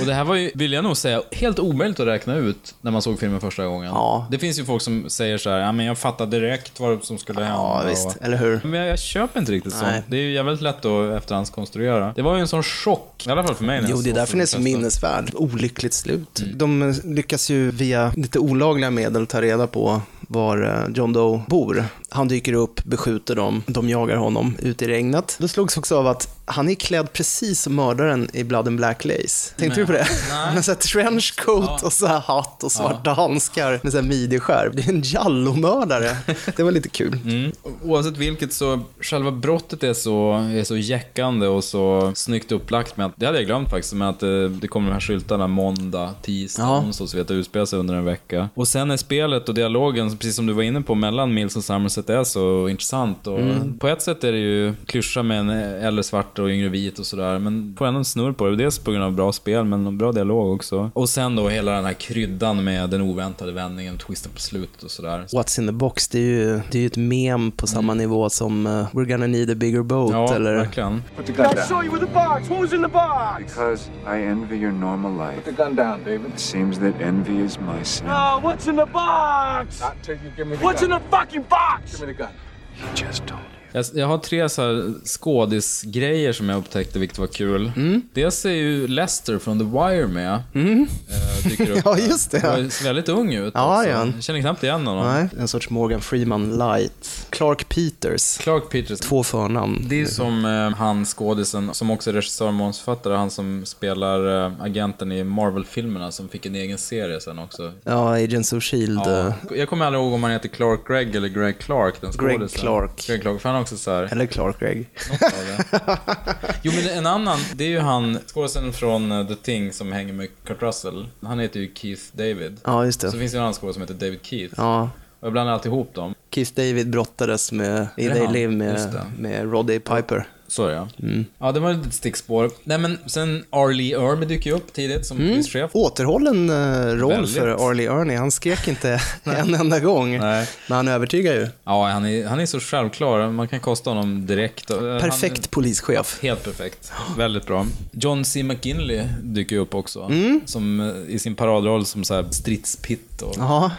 och det här var ju, vill jag nog säga, helt omöjligt att räkna ut när man såg filmen första gången. Ja. Det finns ju folk som säger så här, ja men jag fattar direkt vad som skulle hända. Ja, visst. Och, Eller hur? men jag, jag köper inte riktigt Nej. sånt. Det är ju jävligt lätt att efterhandskonstruera. Det var ju en sån chock, i alla fall för mig. Jo, det är därför den är så minnesvärd. Olyckligt slut. De lyckas ju via lite olagliga medel ta reda på var eh, John Doe bor. Han dyker upp, beskjuter dem, de jagar honom ut i regnet. Det slogs också av att han är klädd precis som mördaren i Blood and Black Lace. Tänkte du på det? Nej. Med så trenchcoat och så här hatt och svarta handskar med så midjeskärv. Det är en Jallo-mördare. Det var lite kul. Mm. Oavsett vilket så, själva brottet är så, är så jäckande och så snyggt upplagt med att, det hade jag glömt faktiskt, med att det, det kommer de här skyltarna måndag, tisdag, Ja. onsdag och så vidare, utspelar sig under en vecka. Och sen är spelet och dialogen, precis som du var inne på, mellan Mills och Somerset är så intressant. Och På ett sätt är det ju klyscha med en äldre svart och yngre vit och sådär, men får ändå en snurr på det. Dels på grund av bra spel, men bra dialog också. Och sen då hela den här kryddan med den oväntade vändningen, twisten på slutet och sådär. What's in the box, det är ju, det är ju ett mem på samma nivå som eh, We're gonna need a bigger boat. Ja, eller... verkligen. Put the gun I down. saw you with the box. What was in the box? Because I envy your normal life. Put the gun down, David. It seems that envy is my sin. No, what's in the box? Not you give me the What's in the fucking box? Give me the gun. He just told you. Jag, jag har tre så här skådisgrejer som jag upptäckte, vilket var kul. Dels är ju Lester från The Wire med. Eh, dyker upp. Ja, just det. Han ser väldigt ung ut Ja, är han. Jag känner knappt igen honom. Nej, en sorts Morgan Freeman light. Clark Peters. Clark Peters. Två förnamn. Det är som eh, han skådisen, som också är regissör och manusförfattare, han som spelar eh, agenten i Marvel-filmerna som fick en egen serie sen också. Ja, Agents of Shield. Ja. eh, Jag kommer aldrig ihåg om han heter Clark Gregg eller Greg Clark, den Greg skådisen. Clark. Greg Clark, för han är också så här, Eller Clark Gregg. Jo men en annan, det är ju han, skådisen från eh, The Thing som hänger med Kurt Russell. Han heter ju Keith David. Ja, just Så det. finns det en annan skådis som heter David Keith. Ja. Och jag blandar alltid ihop dem. Keith David brottades med, i They han? Live med, med Roddy Piper. Så ja. Mm. Ja, det var ett stickspår. Nej men sen Arlie Ermy dyker ju upp tidigt som Mm. polischef. Återhållen eh, roll Väldigt. för Arlie Ernie. Han skrek inte en enda gång. Nej. Men han övertygar ju. Ja, han är, han är så självklar. Man kan kosta honom direkt. Eh, Perfekt Han, polischef. helt perfekt. Väldigt bra. John C. McKinley dyker ju upp också. Mm. Som, eh, I sin paradroll som så här stridspitt. Och. Han har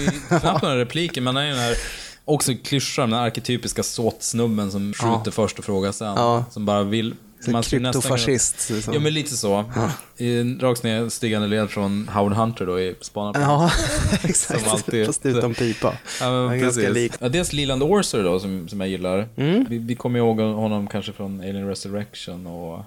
ju knappt några repliker, men han är ju den här också klyschan, den arketypiska såt-snubben som skjuter först och frågar sen. Ja. Som bara vill... Nästan kunna- kryptofascist. liksom. Ja, men lite så. I en rakt ner stigande led från Howard Hunter då i Spanarna. Ja, Som exakt. alltid. Fast utan pipa. Ja, men ganska lik. Mm. Ja, dels Leland Orser då, som, som jag gillar. Vi, vi kommer ihåg honom kanske från Alien Resurrection och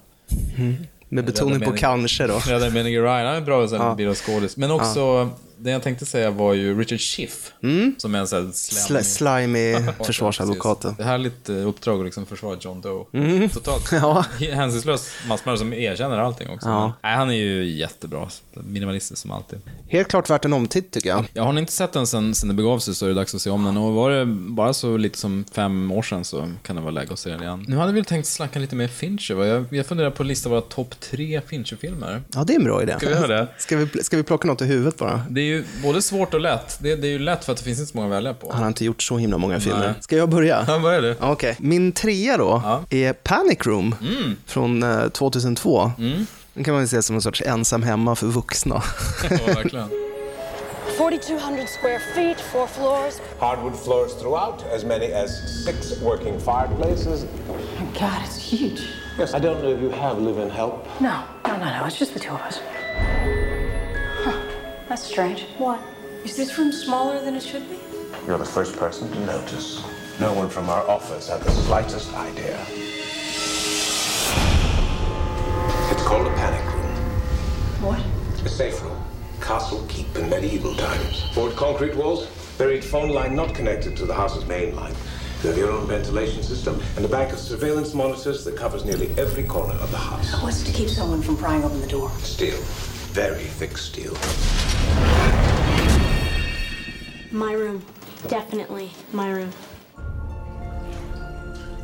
Med betoning på kanske då. Rädda Meningen Ryan. Han är bra som Ja. bioskådis. Men också, det jag tänkte säga var ju Richard Schiff. Som är en sån här slimy Ja, försvarsadvokaten. precis. Det här är lite uppdrag att liksom försvara John Doe. Totalt Mm. Ja. hänsynslös massmördare som erkänner allting också. Ja. Nej, han är ju jättebra. Minimalistisk som alltid. Helt klart värt en omtitt tycker jag. Jag har ni inte sett den sen, sen det begav sig så är det dags att se om den. Och var det bara så lite som fem år sedan så kan det vara läge att se den igen. Nu hade vi tänkt snacka lite mer Fincher. Va? Jag, jag funderar på att lista våra topp tre Fincher-filmer. Ja, det är en bra idé. Ska vi göra det? Ska vi, ska vi plocka något i huvudet bara? Det är ju både svårt och lätt. Det, det är ju lätt för att det finns inte så många att välja på. Han har inte gjort så himla många filmer. Nej. Ska jag börja? Ja, vad är det? Okej. Min trea då Ja. är Panic Room Mm. från eh, 2002. Den kan man ju se som en sorts ensam hemma för vuxna. Ja, verkligen. 4,200 square feet, four floors. Hardwood floors throughout, as many as six working fireplaces. Oh, God, it's huge. Yes, I don't know if you have live-in help. No, no, no, no. It's just the two of us. Huh. That's strange. What? Is this room smaller than it should be? You're the first person to notice. No one from our office had the slightest idea. It's called a panic room. What? A safe room. Castle keep in medieval times. Board concrete walls, buried phone line not connected to the house's main line. You have your own ventilation system and a bank of surveillance monitors that covers nearly every corner of the house. What's to keep someone from prying open the door? Steel. Very thick steel. My room. Definitely my room.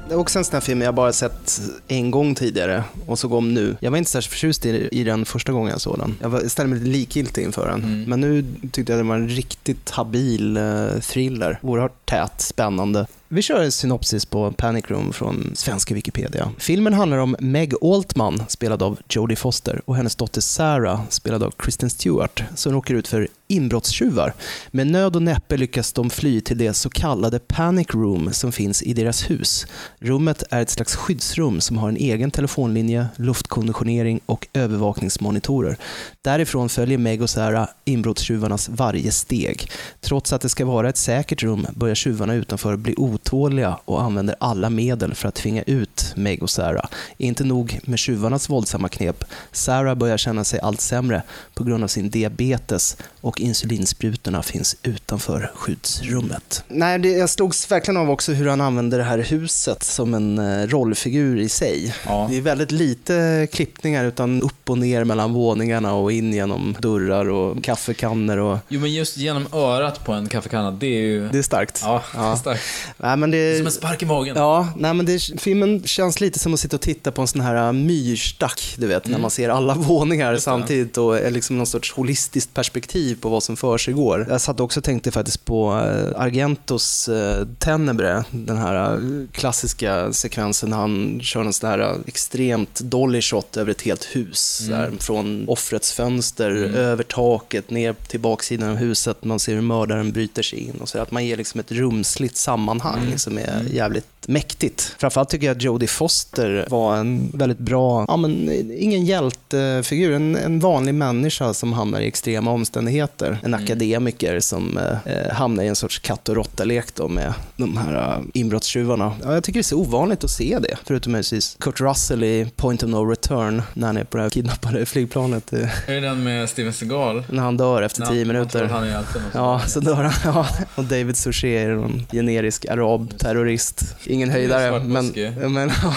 Det är också en sån här film jag bara sett en gång tidigare och såg om nu. Jag var inte särskilt förtjust i, i den första gången jag såg den. Jag var, ställde mig lite likgiltig inför den. Men nu tyckte jag det var en riktigt habil eh, thriller. Oerhört tät, spännande. Vi kör en synopsis på Panic Room från svenska Wikipedia. Filmen handlar om Meg Altman, spelad av Jodie Foster, och hennes dotter Sarah, spelad av Kristen Stewart, som råkar ut för inbrottstjuvar. Med nöd och näppe lyckas de fly till det så kallade Panic Room som finns i deras hus. Rummet är ett slags skyddsrum som har en egen telefonlinje, luftkonditionering och övervakningsmonitorer. Därifrån följer Meg och Sarah inbrottstjuvarnas varje steg. Trots att det ska vara ett säkert rum börjar tjuvarna utanför bli otåliga och använder alla medel för att tvinga ut Meg och Sarah. Inte nog med tjuvarnas våldsamma knep, Sarah börjar känna sig allt sämre på grund av sin diabetes och insulinsprutorna finns utanför skyddsrummet. Nej, det, jag slogs verkligen av också hur han använder det här huset som en eh, rollfigur i sig. Ja. Det är väldigt lite klippningar utan upp och ner mellan våningarna och in genom dörrar och kaffekannor och Jo, men just genom örat på en kaffekanna, det är ju... det är starkt. Ja, är starkt. Nej, men det... Som en spark i magen. Ja, nej men det, filmen känns lite som att sitta och titta på en sån här uh, myrstack, du vet, när man ser alla våningar samtidigt och är liksom någon sorts holistiskt perspektiv på vad som för sig går. Jag satt också och tänkte faktiskt på uh, Argentos uh, Tenebre, den här klassiska sekvensen när han kör en sån här extremt dolly shot över ett helt hus. Där, från offrets fönster, över taket, ner till baksidan av huset. Man ser hur mördaren bryter sig in och så. Att man ger liksom ett rumsligt sammanhang som är jävligt mäktigt. Framförallt tycker jag att Jodie Foster var en väldigt bra, ja men ingen hjältefigur, en, en vanlig människa som hamnar i extrema omständigheter. En akademiker som eh, hamnar i en sorts katt och råtta-lek med de här eh, inbrottstjuvarna. Ja, jag tycker det är så ovanligt att se det, förutom möjligtvis Kurt Russell i Point of No Return, när han är på det här kidnappade flygplanet. eh, Är det den med Steven Seagal? När han dör efter tio minuter. han är hjälten. Ja, så dör han. Ja. Och David Suchet är någon generisk arab-terrorist. Ingen höjdare, men... men ja,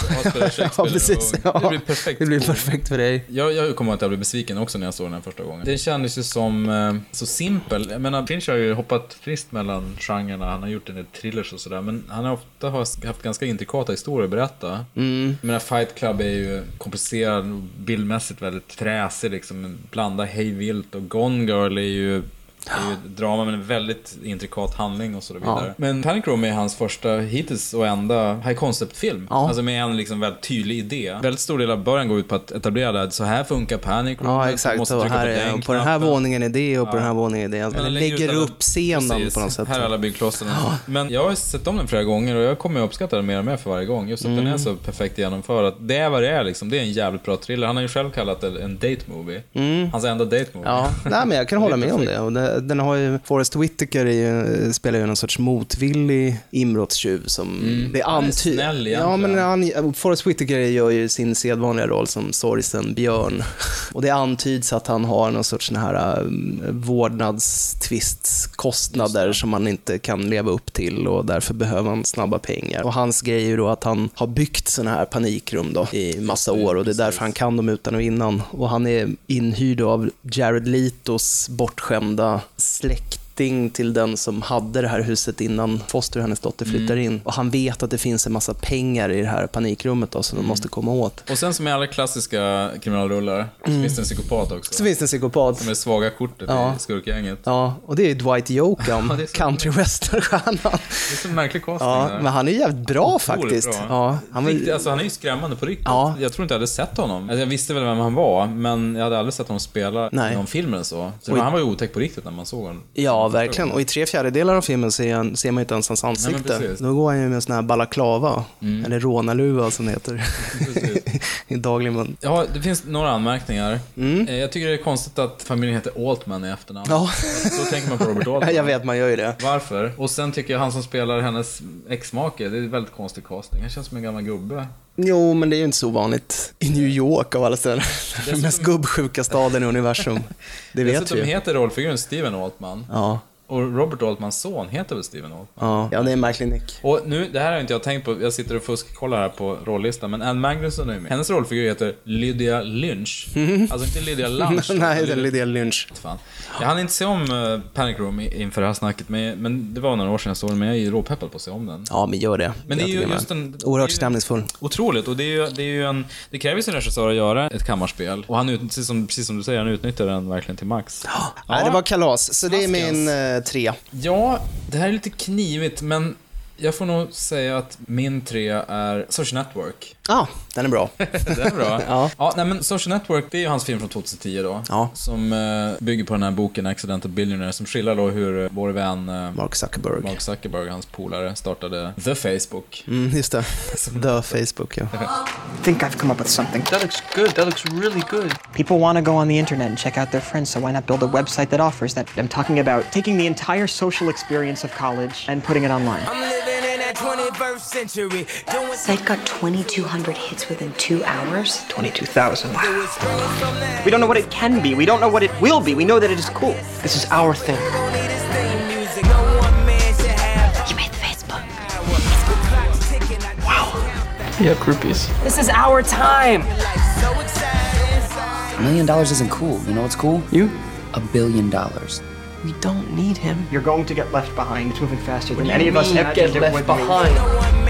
ja, precis. Ja. Det blir perfekt. Det blir perfekt för dig. Jag, jag kommer att jag blev besviken också när jag såg den här första gången. Den kändes ju som eh, så simpel. Jag menar, Finch har ju hoppat friskt mellan genrerna. Han har gjort en del thrillers och sådär. Men han har ofta haft ganska intrikata historier att berätta. Mm. Jag menar, Fight Club är ju komplicerad och bildmässigt väldigt fräsig liksom. Blanda hej vilt och Gone Girl är ju det är ju ett drama med en väldigt intrikat handling och så vidare. Ja. Men Panic Room är hans första hittills och enda high concept-film. Ja. Alltså med en liksom väldigt tydlig idé. Väldigt stor del av början går ut på att etablera att så här funkar Panic Room. Ja, exakt. måste trycka här på den på den här våningen är det och på Ja. den här våningen är det. Eller den lägger alla- upp scenen Precis. på något sätt. Här är alla byggklossarna. Men jag har sett om den flera gånger och jag kommer att uppskatta den mer och mer för varje gång. Just att den Mm. är så perfekt genomförd. Det är vad det är liksom. Det är en jävligt bra thriller. Han har ju själv kallat det en date movie. Mm. Hans enda date movie. Ja, nej, men jag kan hålla Det med om perfekt. det. Och det, den har ju, Forrest Whitaker ju, spelar ju någon sorts motvillig inbrottstjuv som Mm. det antyder. snäll Ja, men han, Forrest Whitaker gör ju sin sedvanliga roll som sorgsen björn. Och det antyds att han har någon sorts sån här um, vårdnadstvistkostnader som han inte kan leva upp till och därför behöver han snabba pengar. Och hans grej är ju då att han har byggt såna här panikrum då i massa år och det är därför han kan dem utan och innan. Och han är inhyrd av Jared Letos bortskämda släkt till den som hade det här huset innan Foster hennes dotter flyttar Mm. in. Och han vet att det finns en massa pengar i det här panikrummet då, som de måste komma åt. Och sen som i alla klassiska kriminalrullar så Mm. finns det en psykopat också. Så finns det en psykopat. Som är svaga kortet Ja. i skurkgänget. Ja, och det är Dwight Yoakam, Ja, country western-stjärnan. Det är så märklig casting Ja, där. men han är jävligt bra faktiskt. bra. Ja, han var, Riktigt, alltså, han är ju skrämmande på riktigt. Ja. Jag tror inte jag hade sett honom. Alltså, jag visste väl vem han var, men jag hade aldrig sett honom spela Nej. någon film eller så. så Och han var ju otäck på riktigt när man såg honom. Ja, verkligen. Och i tre fjärdedelar av filmen ser, han, ser man inte ens hans ansikte. precis. Då går han ju med en sån här balaklava, Mm. eller rånarluva som det heter i daglig mun. Ja, det finns några anmärkningar. Eh, Jag tycker det är konstigt att familjen heter Altman i efternamn. Ja. Då tänker man på Robert Altman. Jag vet, man gör ju det. Varför? Och sen tycker jag han som spelar hennes exmake, det är en väldigt konstig casting. Han känns som en gammal gubbe. Jo, men det är ju inte så vanligt i New York av alla ställen. Den mest gubbsjuka staden i universum. Det vet vi Dessutom ju. heter rollfiguren Steven Altman. Ja, Och Robert Altmans son heter väl Steven Altman? ja. ja, det är en märklig nick. Och nu, det här har inte jag tänkt på, jag sitter och fuskkollar här på rollistan, men Anne Magnusson är med. Hennes rollfigur heter Lydia Lynch. Alltså inte Lydia Lunch. Nej, det är Lydia Lynch. Fan. Jag hann inte se om uh, Panic Room inför det här snacket, men, men det var några år sedan jag såg den, men jag är ju råpeppad på att se om den. Ja, men gör det. Men det är ju just en... Oerhört det är ju- stämningsfull. Otroligt, och det är ju, det är ju en... Det kräver ju sin regissör att göra ett kammarspel. Och han precis, som, precis som du säger, han utnyttjar den verkligen till max. Nej, det var kalas, så det är min eh, tre. Ja, det här är lite knivigt, men jag får nog säga att min tre är Social Network. Ja, den är bra. Den är bra. Ja. ja, nej men Social Network, det är ju hans film från 2010 då. Ja. Som eh, bygger på den här boken Accidental Billionaire, som skillar då hur eh, vår vän eh, Mark Zuckerberg. Mark Zuckerberg, hans polare, startade The Facebook. Mm, just det. The Facebook, ja. I think I've come up with something. That looks good. That looks really good. People want to go on the internet and check out their friends, so why not build a website that offers that? I'm talking about taking the entire social experience of college and putting it online. Site got 2,200 hits within two hours. 22,000. Wow. We don't know what it can be. We don't know what it will be. We know that it is cool. This is our thing. You made the Facebook. Yeah, groupies. This is our time. A million dollars isn't cool. You know what's cool? You? A billion dollars. We don't need him. You're going to get left behind. It's moving faster than do any you of us mean imagined get it left would behind?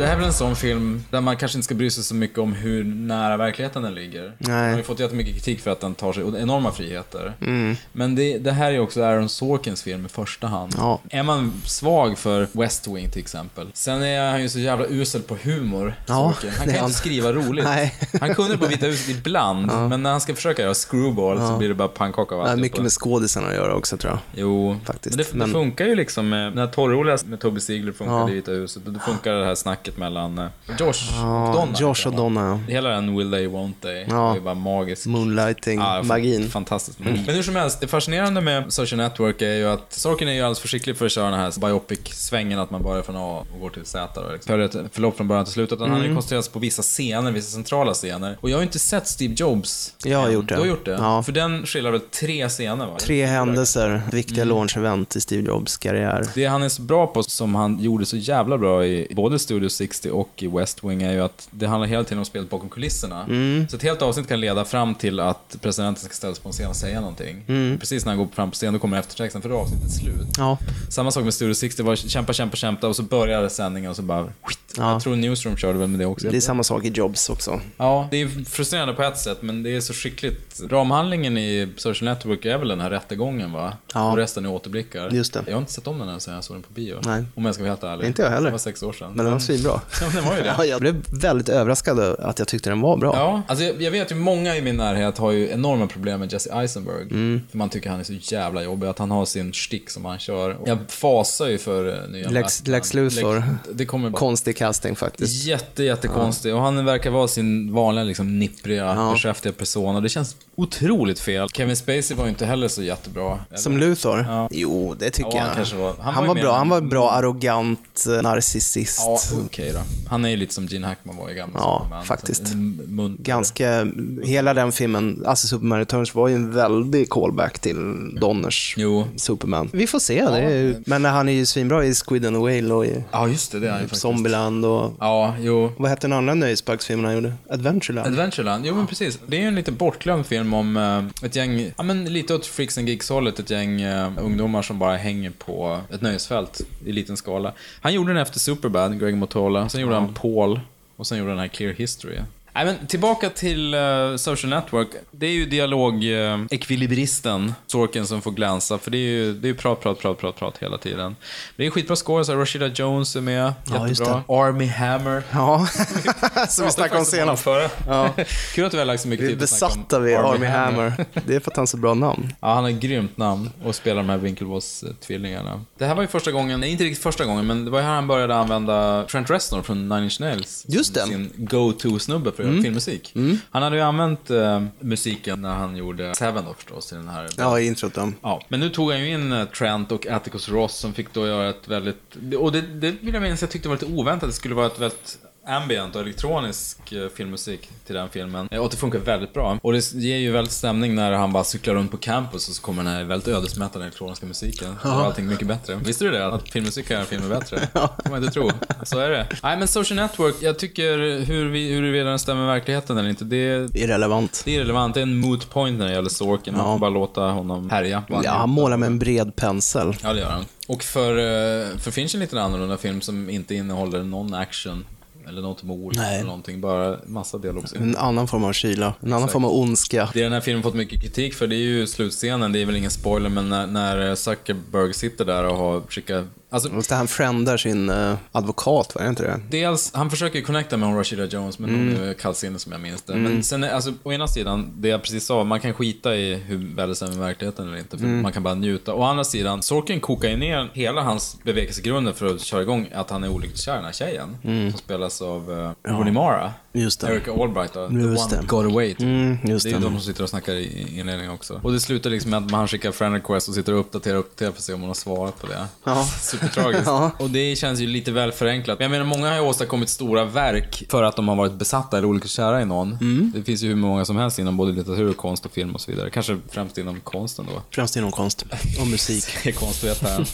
Det här är väl en sån film där man kanske inte ska bry sig så mycket om hur nära verkligheten den ligger. Nej. Den har ju fått jättemycket kritik för att den tar sig enorma friheter. Mm. Men det, det här är ju också Aaron Sorkins film i första hand. Ja. Är man svag för West Wing till exempel. Sen är han ju så jävla usel på humor, Ja, Sorkin. Han kan han. inte skriva roligt. Nej. Han kunde på Vita huset ibland, men när han ska försöka göra screwball så Ja. blir det bara pannkaka av alltihopa. mycket med skådisarna att göra också tror jag. Jo, Faktiskt. men det, Men- det funkar ju liksom med, när torroliga med Toby Ziegler funkade Ja. i Vita huset. Det funkar det här snacket mellan eh, Josh Ja, och Donna. Josh och Donna, Hela den Will They Won't They Ja. är ju bara magisk. Moonlighting, Ja, magin. Fantastiskt magi. Men hur som helst, det fascinerande med Social Network är ju att Sorkin är ju alldeles för skicklig för att köra den här biopic-svängen, att man börjar från A och går till Z. Då, liksom. Följer ett förlopp från början till slut. Utan han har ju Mm. koncentrerat sig på vissa scener, vissa centrala scener. Och jag har ju inte sett Steve Jobs. Jag har än. gjort det. Du har gjort det? Ja. För den skiljer väl tre scener va? Tre händelser, viktiga Mm. launch-event i Steve Jobs karriär. Det han är så bra på, som han gjorde så jävla bra i både Studio 60 och i West Wing, är ju att det handlar hela tiden om spelet bakom kulisserna. Mm. Så ett helt avsnitt kan leda fram till att presidenten ska ställas på en scen och säga någonting. Mm. Precis när han går fram på scen, då kommer eftertexten, för då är avsnittet slut. Ja. Samma sak med Studio 60, var kämpa, kämpa, kämpa och så börjar sändningen och så bara... Ja. Jag tror Newsroom körde väl med det också. Det är samma sak i Jobs också. Ja, det är frustrerande på ett sätt, men det är så skickligt. Ramhandlingen i Social Network är väl den här rättegången, va? Ja. Och resten är återblickar. Just det. Jag har inte sett om den än sen jag såg den på bio. Nej. Om jag ska vara helt ärlig. Inte jag heller. Det var sex år sedan. Men den var svinbra. Ja, men den var ju det. Ja, jag blev väldigt överraskad att jag tyckte den var bra. Ja, alltså jag, jag vet ju många i min närhet har ju enorma problem med Jesse Eisenberg. Mm. För man tycker han är så jävla jobbig, att han har sin stick som han kör. Jag fasar ju för uh, nya Lex. Lex Luthor. Lex- Det kommer bara... Konstig casting faktiskt. Jätte, jättekonstig. Och han verkar vara sin vanliga, liksom, nippriga, Ja. beskäftiga person. Och det känns otroligt fel. Kevin Spacey var ju inte heller så jättebra. Eller? Som Luthor? Ja. Jo, det tycker Ja, han jag. kanske var- han han, var var bra. en- Han var bra, arrogant, narcissist. Ja, okej då. Han är ju lite som Gene Hackman var i gamla Ja, Superman. faktiskt. Munter- Ganska, hela den filmen, alltså Superman Returns var ju en väldig callback till Donners Jo. Superman. Vi får se, det är men han är ju svinbra i Squid and the Whale och i Ja, just det. Det är han. Zombieland och... Ja, jo. Vad hette den andra nöjesparksfilmen han gjorde? Adventureland? Adventureland, jo men precis. Det är ju en lite bortglömd film om eh, ett gäng, ja men lite åt Freaks and Geeks-hållet, ett gäng eh, ungdomar som bara hänger på ett nöjesfält i liten skala. Han gjorde den efter Superbad, Greg Motola, sen gjorde han Paul och sen gjorde han den här Clear History. Nej men tillbaka till eh, Social Network. Det är ju dialog-ekvilibristen, Sorkin, som får glänsa. För det är ju det är prat, prat, prat, prat, prat hela tiden. Det är skitbra skådisar, Rashida Jones är med, Ja, jättebra. Army Hammer. Ja, som vi snackade om senast. Ja. Kul att vi har lagt så mycket Vi är tid på att snacka om besatta vid Army Hammer. Det är för att han har så bra namn. Ja, han har ett grymt namn och spelar de här Winklevoss-tvillingarna. Det här var ju första gången, nej inte riktigt första gången, men det var ju här han började använda Trent Reznor från Nine Inch Nails. Just det. Sin go-to-snubbe för göra filmmusik. Han hade ju använt eh, musiken när han gjorde Seven då förstås, i den här... Ja, i introt då. Ja, men nu tog han ju in eh, Trent och Atticus Ross som fick då göra ett väldigt... Och det, det vill jag minnas jag tyckte var lite oväntat. Det skulle vara ett väldigt ambient och elektronisk eh, filmmusik till den filmen. Eh, Och det funkar väldigt bra. Och det ger ju väldigt stämning när han bara cyklar runt på campus och så kommer den här väldigt ödesmättade elektroniska musiken. Då är allting mycket bättre. Visste du det? Att filmmusik kan göra filmer bättre? Det kan man inte tro. Så är det. Nej men Social Network, jag tycker hur vi, huruvida den stämmer med verkligheten eller inte, det, Irrelevant. det är relevant. Det är en moot point när det gäller Sorkin. Man Ja. får bara låta honom härja. Ja, han målar med en bred pensel. Ja, det gör han. Och för, eh, för Finch en lite annorlunda film som inte innehåller någon action. Eller något mord Nej. eller någonting. Bara massa dialog. En annan form av kyla. En annan Exakt. form av ondska. Det den här filmen fått mycket kritik för, det är ju slutscenen. Det är väl ingen spoiler, men när, när Zuckerberg sitter där och har skickat... Alltså, Just det, han friendar sin eh, advokat, var det inte det? Dels, han försöker ju connecta med hon Rashida Jones, men hon är kallsinnig som jag minns det. Men sen, är- alltså, å ena sidan, det jag precis sa, man kan skita i hur väl det stämmer med verkligheten eller inte, för man kan bara njuta. Å andra sidan, Sorkin kokar ju ner hela hans bevekelsegrunder för att köra igång att han är olyckligt kär i den här tjejen. Som spelas av uh, Rooney Mara. Just det. Erika Albright, då, the Just one det. got away. Typ. Mm, det är det. de som sitter och snackar i inledningen också. Och det slutar liksom med att han skickar friend request och sitter och uppdaterar och uppdaterar för att se om hon har svarat på det. Ja. Supertragiskt. Ja. Och det känns ju lite väl förenklat. Men jag menar, många har ju åstadkommit stora verk för att de har varit besatta eller olyckligt kära i någon. Mm. Det finns ju hur många som helst inom både litteratur, konst och film och så vidare. Kanske främst inom konsten då. Främst inom konst och musik. Konstvetaren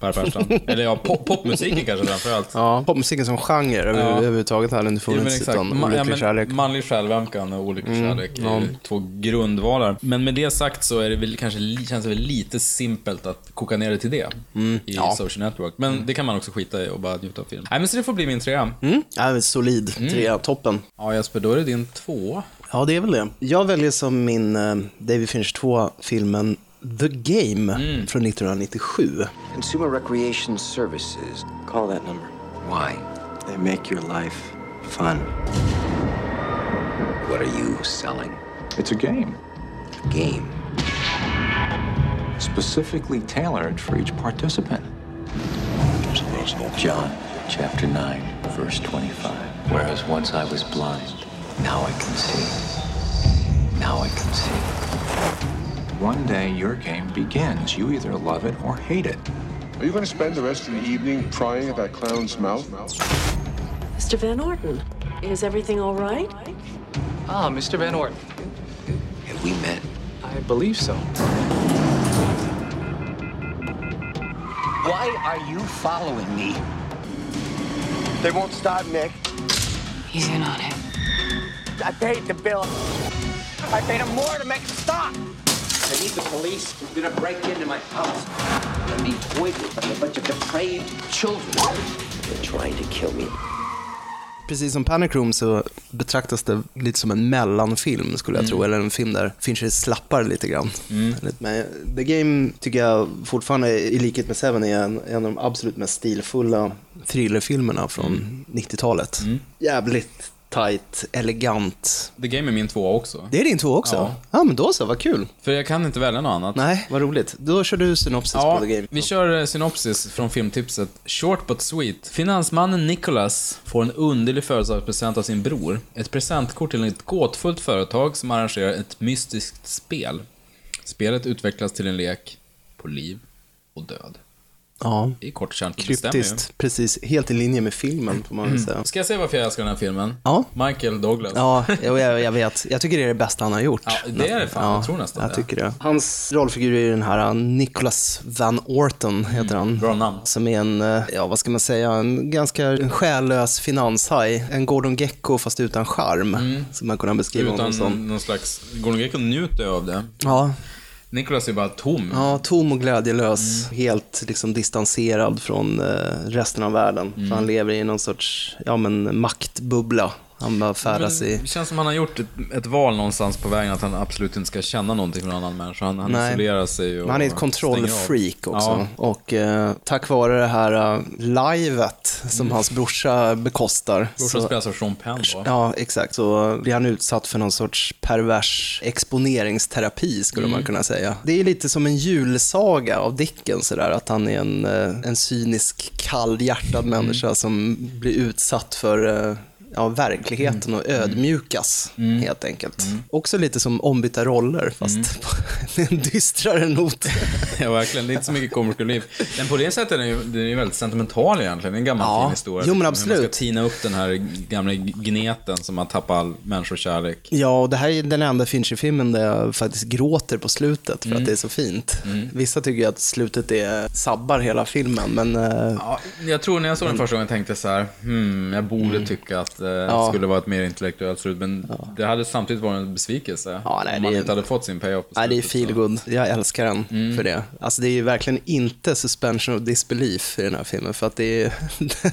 Per Persson. Eller ja, pop popmusiken kanske framförallt. Ja, popmusiken som genre över, Ja. överhuvudtaget hade inte Jo, men funnits exakt. Ja, men kärlek. Manlig självömkan och olycklig Mm, kärlek är ja. två grundvalar. Men med det sagt så är det väl kanske, känns det väl lite simpelt att koka ner det till det i ja. Social Network. Men det kan man också skita i och bara njuta av film. Nej, men så det får bli min trea. Mm. Ja, solid. Trea, toppen. Ja, Jesper, då är det din två. Ja, det är väl det. Jag väljer som min eh, David Fincher 2-filmen The Game från 1997. Consumer Recreation Services. Call that number. Why? They make your life fun. What are you selling? It's a game. A game. Specifically tailored for each participant. John chapter 9, verse 25. Whereas once I was blind, now I can see. Now I can see. One day, your game begins. You either love it or hate it. Are you going to spend the rest of the evening prying at that clown's mouth? Mr. Van Orton, is everything all right? Ah, Mr. Van Orton. Have we met? I believe so. Why are you following me? They won't stop, Nick. He's in on it. I paid the bill. I paid him more to make it stop. I need the police. They're gonna break into my house. Let me point with a bunch of depraved children. They're trying to kill me. Precis som Panic Room så betraktas det lite som en mellanfilm skulle jag tro, eller en film där Fincher slappar lite grann. Men The Game tycker jag fortfarande, i likhet med Seven, är en, en av de absolut mest stilfulla thrillerfilmerna från 90-talet. Jävligt tight, elegant. The Game är min två också. Det är din två också? Ja. Ja, men då så, vad kul. För jag kan inte välja något annat. Nej, vad roligt. Då kör du synopsis Ja, på The Game. vi kör eh, synopsis från filmtipset. Short but sweet. Finansmannen Nicholas får en underlig födelsedagspresent av sin bror. Ett presentkort till ett gåtfullt företag som arrangerar ett mystiskt spel. Spelet utvecklas till en lek på liv och död. Ja, är kort ju. kryptiskt. Precis, helt i linje med filmen får man väl säga. Ska jag säga varför jag älskar den här filmen? Ja. Michael Douglas. Ja, jag, jag vet. Jag tycker det är det bästa han har gjort. Ja, det är det fan. Jag tror nästan jag det. tycker det. Hans rollfigur är den här uh, Nicholas Van Orton, heter han. Mm, Bra namn. Som är en, uh, ja vad ska man säga, en ganska själlös finanshaj. En Gordon Gecko fast utan charm, som man kunde beskriva honom Mm. Utan som. någon slags... Gordon Gekko njuter ju av det. Ja, Nicholas är bara tom. ja, tom och glädjelös. Mm. Helt liksom distanserad från uh, resten av världen. Mm. För han lever i någon sorts, ja men maktbubbla. Han bara färdas i... Det känns som han har gjort ett, ett val någonstans på vägen att han absolut inte ska känna någonting från en annan människa. Han, han Nej. isolerar sig och han är ett kontrollfreak också. Ja. Och eh, tack vare det här uh, livet som hans brorsa bekostar. Brorsan spelas av Sean Penn va? Ja, exakt. Så blir han utsatt för någon sorts pervers exponeringsterapi, skulle Mm. man kunna säga. Det är lite som en julsaga av Dickens, sådär, att han är en, eh, en cynisk, kallhjärtad Mm. människa som blir utsatt för eh, ja, verkligheten och Mm. ödmjukas, helt enkelt. Också lite som ombytta roller, fast med en dystrare not. Ja, verkligen. Det är inte så mycket comic relief. Men på det sättet är den ju, den är väldigt sentimental egentligen. Det är en gammal Ja. fin historia. Jo, men liksom, Hur man absolut. ska tina upp den här gamla gneten som har tappat all människokärlek. Ja, och det här är den enda Fincher-filmen där jag faktiskt gråter på slutet Mm. för att det är så fint. Vissa tycker att slutet är, sabbar hela filmen, men eh, Ja, jag tror när jag såg den första gången tänkte jag så här, hmm, jag borde tycka att eh, det Mm. Ja. skulle vara ett mer intellektuellt slut, men det hade samtidigt varit en besvikelse Ja, nej, om man är- inte hade fått sin payoff Nej, det är slutet, feel så. good. Jag älskar den Mm. för det. Alltså det är ju verkligen inte suspension of disbelief i den här filmen, för att det är,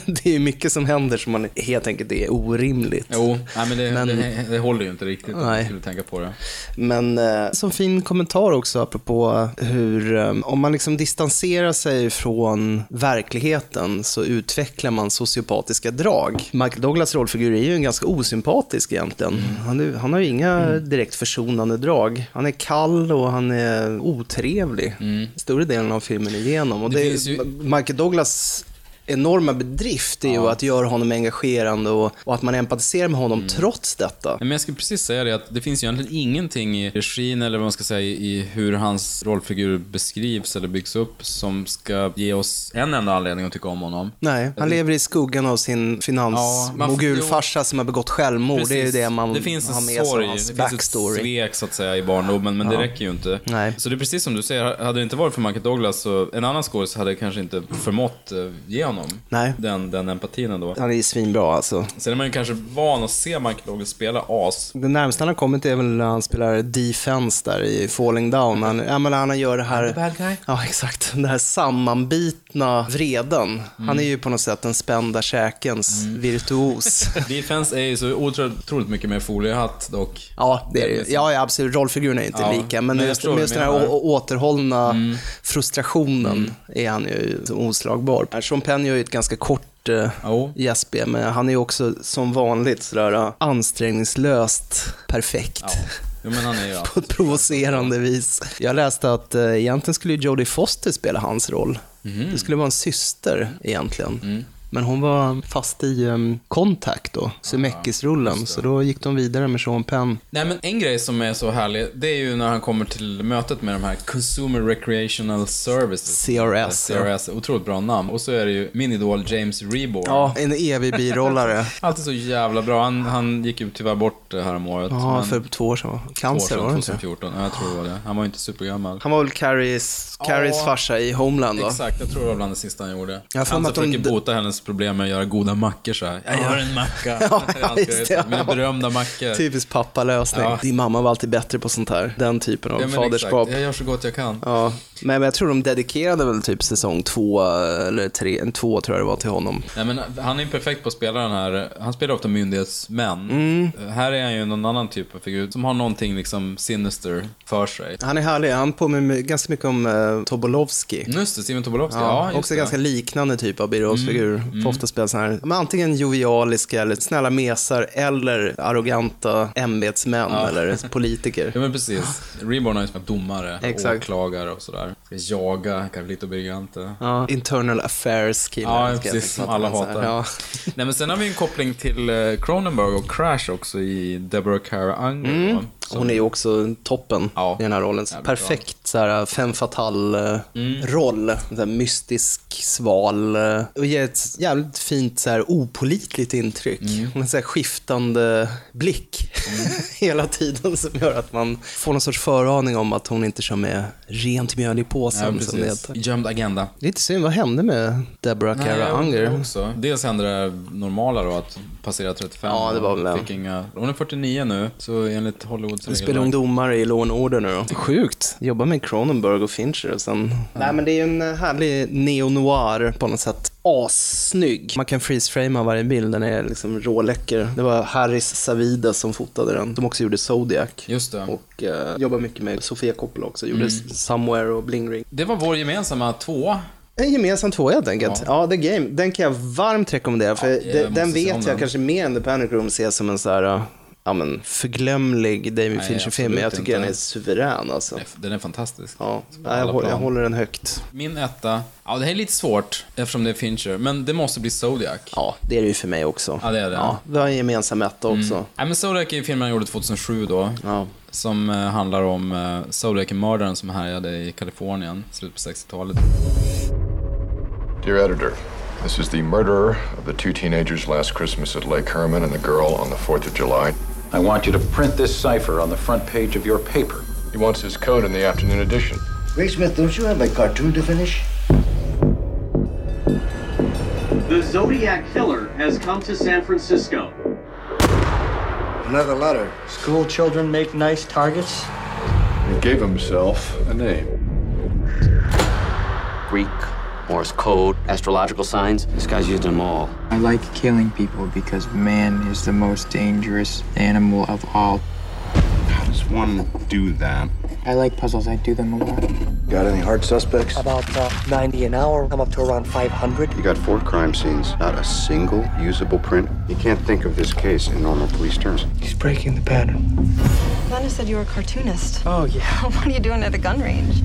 det är mycket som händer som man helt enkelt är orimligt. Jo, nej, men, det, Men- det, det håller ju inte riktigt om Nej. man skulle tänka på det. Men eh, som fin kommentar också apropå hur, eh, om man liksom distanserar sig från verkligheten så utvecklar man sociopatiska drag. Michael Douglas rollfigur är ju en ganska osympatisk egentligen. Han, är, han har ju inga direkt försonande drag. Han är kall och han är otrevlig större delen av filmen igenom. Och Det det ju- Michael Douglas enorma bedrift är ju att göra honom engagerande och, och att man empatiserar med honom trots detta. Men jag skulle precis säga det att det finns ju egentligen ingenting i regin eller vad man ska säga i hur hans rollfigur beskrivs eller byggs upp som ska ge oss en enda anledning att tycka om honom. Nej, han lever i skuggan av sin Ja, finansmogulfarsa som har begått självmord. Det är ju Precis. det man det finns har med sig sorg, av hans det finns ett backstory. svek så att säga i barndomen, men det räcker ju inte. Nej. Så det är precis som du säger, hade det inte varit för Michael Douglas så en annan skådis hade kanske inte förmått eh, ge honom honom. Nej. Den, den empatin ändå. Han är svinbra alltså. Sen är man ju kanske van att se Michael Douglas spela as. Det närmaste han har kommit är väl när han spelar defense där i Falling Down. Han, ja, men han gör det här... bad guy. Ja, exakt. Den här sammanbitna vreden. Han är ju på något sätt den spända käkens virtuos. Defense är ju så otroligt mycket mer foliehatt dock. Ja, det är det ju. Ja, ja, absolut. Rollfiguren är inte Ja, lika, men, men just, just den här återhållna Mm. Frustrationen är han ju oslagbar. Sean Penn gör ju ett ganska kort uh, gästspel, men han är ju också som vanligt sådär uh, ansträngningslöst perfekt. Jo, är ju På ett provocerande vis. Jag läste att uh, egentligen skulle Jodie Foster spela hans roll. Mhm. Det skulle vara en syster egentligen. Mm. Men hon var fast i um, Contact då, Zemeckis-rullen, så då gick de vidare med Sean Penn. Nej men en grej som är så härlig, det är ju när han kommer till mötet med de här Consumer Recreational Services. CRS, ja. CRS, otroligt bra namn. Och så är det ju min idol James Reborn. Ja, en evig birollare. Alltid så jävla bra. Han, han gick ju tyvärr bort det här om året. Ja, för två år sedan. Cancer var det inte? 2014. Ja, jag tror det var det. Han var ju inte supergammal. Han var väl Carries, Carries Ja. farsa i Homeland va? Exakt, jag tror det var bland det sista han gjorde. Jag han att de- försöker bota hennes problem med att göra goda mackor så här. Jag gör en macka. Ja, just det. Mina berömda mackor. Typisk pappalösning. Ja. Din mamma var alltid bättre på sånt här. Den typen av Ja, faderskap. exakt. Jag gör så gott jag kan. Ja, men jag tror de dedikerade väl typ säsong två, eller tre, en två tror jag det var till honom. Nej, men han är ju perfekt på att spela den här, han spelar ofta myndighetsmän. Mm. Här är han ju någon annan typ av figur som har någonting liksom sinister för sig. Han är härlig, han påminner ganska mycket om uh, Tobolowski. Just det, Steven Tobolowsky. Ja, Ja, också det. ganska liknande typ av birollsfigur. Mm, Får ofta spela såna här, men antingen jovialiska eller snälla mesar eller arroganta ämbetsmän Ja. eller politiker. Ja men precis. Reborn har ju spelat domare, Exakt. åklagare och sådär. Ska jaga Carlito Brigante. Ja, internal affairs killar. Ja, precis. Som alla hatar. Ja. Nej, men sen har vi en koppling till eh, Cronenberg och Crash också i Deborah Cara Unger. Mm. Hon är ju också toppen i den här rollen. Jävligt Perfekt så här, femme fatale Mm. roll. Så här, mystisk, sval eh, och ger ett jävligt fint så här, opolitligt intryck. Mm. Har så här, skiftande blick hela tiden som gör att man får någon sorts föraning om att hon inte kör med rent mjöl i Ja, påsen. som det heter. Gömd agenda. Lite synd, vad hände med Deborah Nej, Cara Unger? också. Dels hände det normala då, att passera 35. Ja, det var väl fick inga... Hon är 49 nu, så enligt Hollywoods Hon spelar hon domare i Law Order nu då. Sjukt. Jobbar med Cronenberg och Fincher och sen... Nej men det är ju en eh, härlig neo-noir på något sätt. Assnygg. Man kan freeze-framea varje bild, den är liksom råläcker. Det var Harris Savida som fotade den, som också gjorde Zodiac. Just det. Och eh, jobbar mycket med Sofia Coppola också, gjorde Mm. Somewhere och Bling Ring. Det var vår gemensamma tvåa. En gemensam tvåa helt enkelt. Ja. The Game. Den kan jag varmt rekommendera. För måste den vet jag den. kanske mer än The Panic Room ser som en så här, uh, ja men förglömlig David Fincher-film. Men jag tycker den inte. är suverän alltså. Den är fantastisk. Ja, jag, håller, jag håller den högt. Min etta, ja det här är lite svårt eftersom det är Fincher, men det måste bli Zodiac. Ja, det är det ju för mig också. Ja, det är det. Ja, vi har en gemensam etta också. Mm. Nej, men Zodiac är ju filmen han gjorde 2007 då. Ja. Som eh, handlar om eh, Zodiac-mördaren som härjade i Kalifornien, slutet på 60-talet. Dear editor, this is the murderer of the two teenagers last Christmas at Lake Herman and the girl on the 4th of July. I want you to print this cipher on the front page of your paper. He wants his code in the afternoon edition. Ray Smith, don't you have a cartoon to finish? The Zodiac Killer has come to San Francisco. Another letter. School children make nice targets. He gave himself a name. Greek, Morse code, astrological signs. This guy's using them all. I like killing people because man is the most dangerous animal of all. How does one do that? I like puzzles, I do them a lot. Got any hard suspects? About uh, 90 an hour, I'm up to around 500. You got four crime scenes, not a single usable print. You can't think of this case in normal police terms. He's breaking the pattern. Glenna said you were a cartoonist. Oh, yeah. what are you doing at a gun range?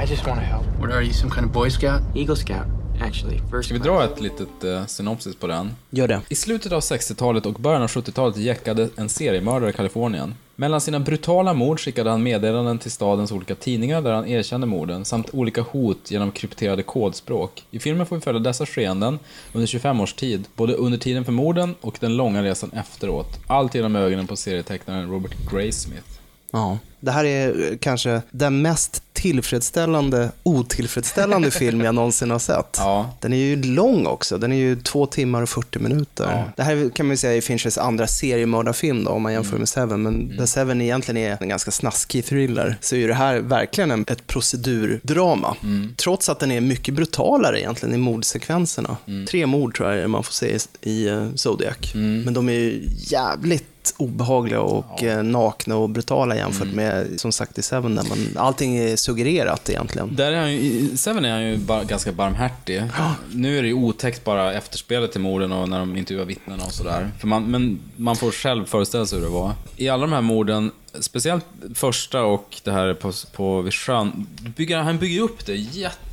I just want to help. What are you, some kind of Boy Scout? Eagle Scout, actually. First Ska vi dra ett litet eh, synopsis på den? Gör det. I slutet av 60-talet och början av 70-talet jäckade en seriemördare i Kalifornien. Mellan sina brutala mord skickade han meddelanden till stadens olika tidningar där han erkände morden, samt olika hot genom krypterade kodspråk. I filmen får vi följa dessa skeenden under 25 års tid, både under tiden för morden och den långa resan efteråt. Allt genom ögonen på serietecknaren Robert Graysmith. Ja. Det här är eh, kanske den mest tillfredsställande, otillfredsställande film jag någonsin har sett. Ja. Den är ju lång också. Den är ju två timmar och 40 minuter. Det här kan man ju säga är Finchers andra seriemördarfilm då, om man jämför med Seven. Men där Seven egentligen är en ganska snaskig thriller, så är ju det här verkligen en, ett procedurdrama. Trots att den är mycket brutalare egentligen i mordsekvenserna. Tre mord tror jag man får se i, i eh, Zodiac. Men de är ju jävligt obehagliga och eh, nakna och brutala jämfört med, som sagt, i Seven där man, allting är suggererat egentligen. Där är han ju, I Seven är han ju bar, ganska barmhärtig. Nu är det ju otäckt bara efterspelet till morden och när de intervjuar vittnena och sådär. För man, men man får själv föreställa sig hur det var. I alla de här morden, speciellt första och det här på, på vid sjön, bygger, han bygger upp det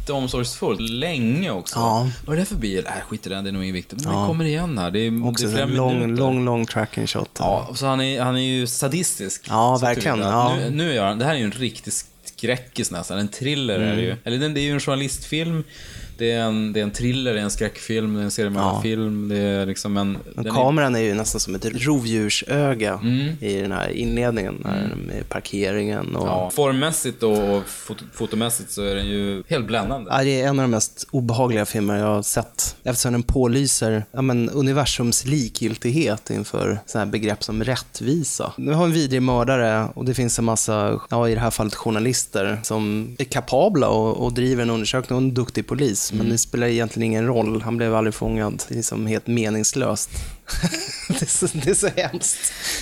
jätteomsorgsfullt länge också. Ja. Vad är det för bil? Äh, skit i den, det är nog inget viktigt. Men Ja. den kommer igen här. Det är, Också det är flera en lång, minuter. lång, lång tracking shot. Ja, och så han är, han är ju sadistisk. Ja, verkligen, ja. Nu, nu gör han, det här är ju en riktig skräckis nästan, en thriller är det ju. Mm. Eller den, det är ju en journalistfilm, det är en, det är en thriller, det är en skräckfilm, det är en seriemördarfilm, det är liksom en... Den är- kameran är ju nästan som ett rovdjursöga Mm. i den här inledningen, när, med parkeringen och... Ja, formmässigt och foto, fotomässigt så är den ju helt bländande. Ja, det är en av de mest obehagliga filmer jag har sett. Eftersom den pålyser ja, men, universums likgiltighet inför sådana här begrepp som rättvisa. Nu har en vidrig mördare och det finns en massa, ja, i det här fallet journalister, som är kapabla och, och driver en undersökning och en duktig polis. Men det spelar egentligen ingen roll. Han blev aldrig fångad. Det är liksom helt meningslöst. det, är så, det är så hemskt.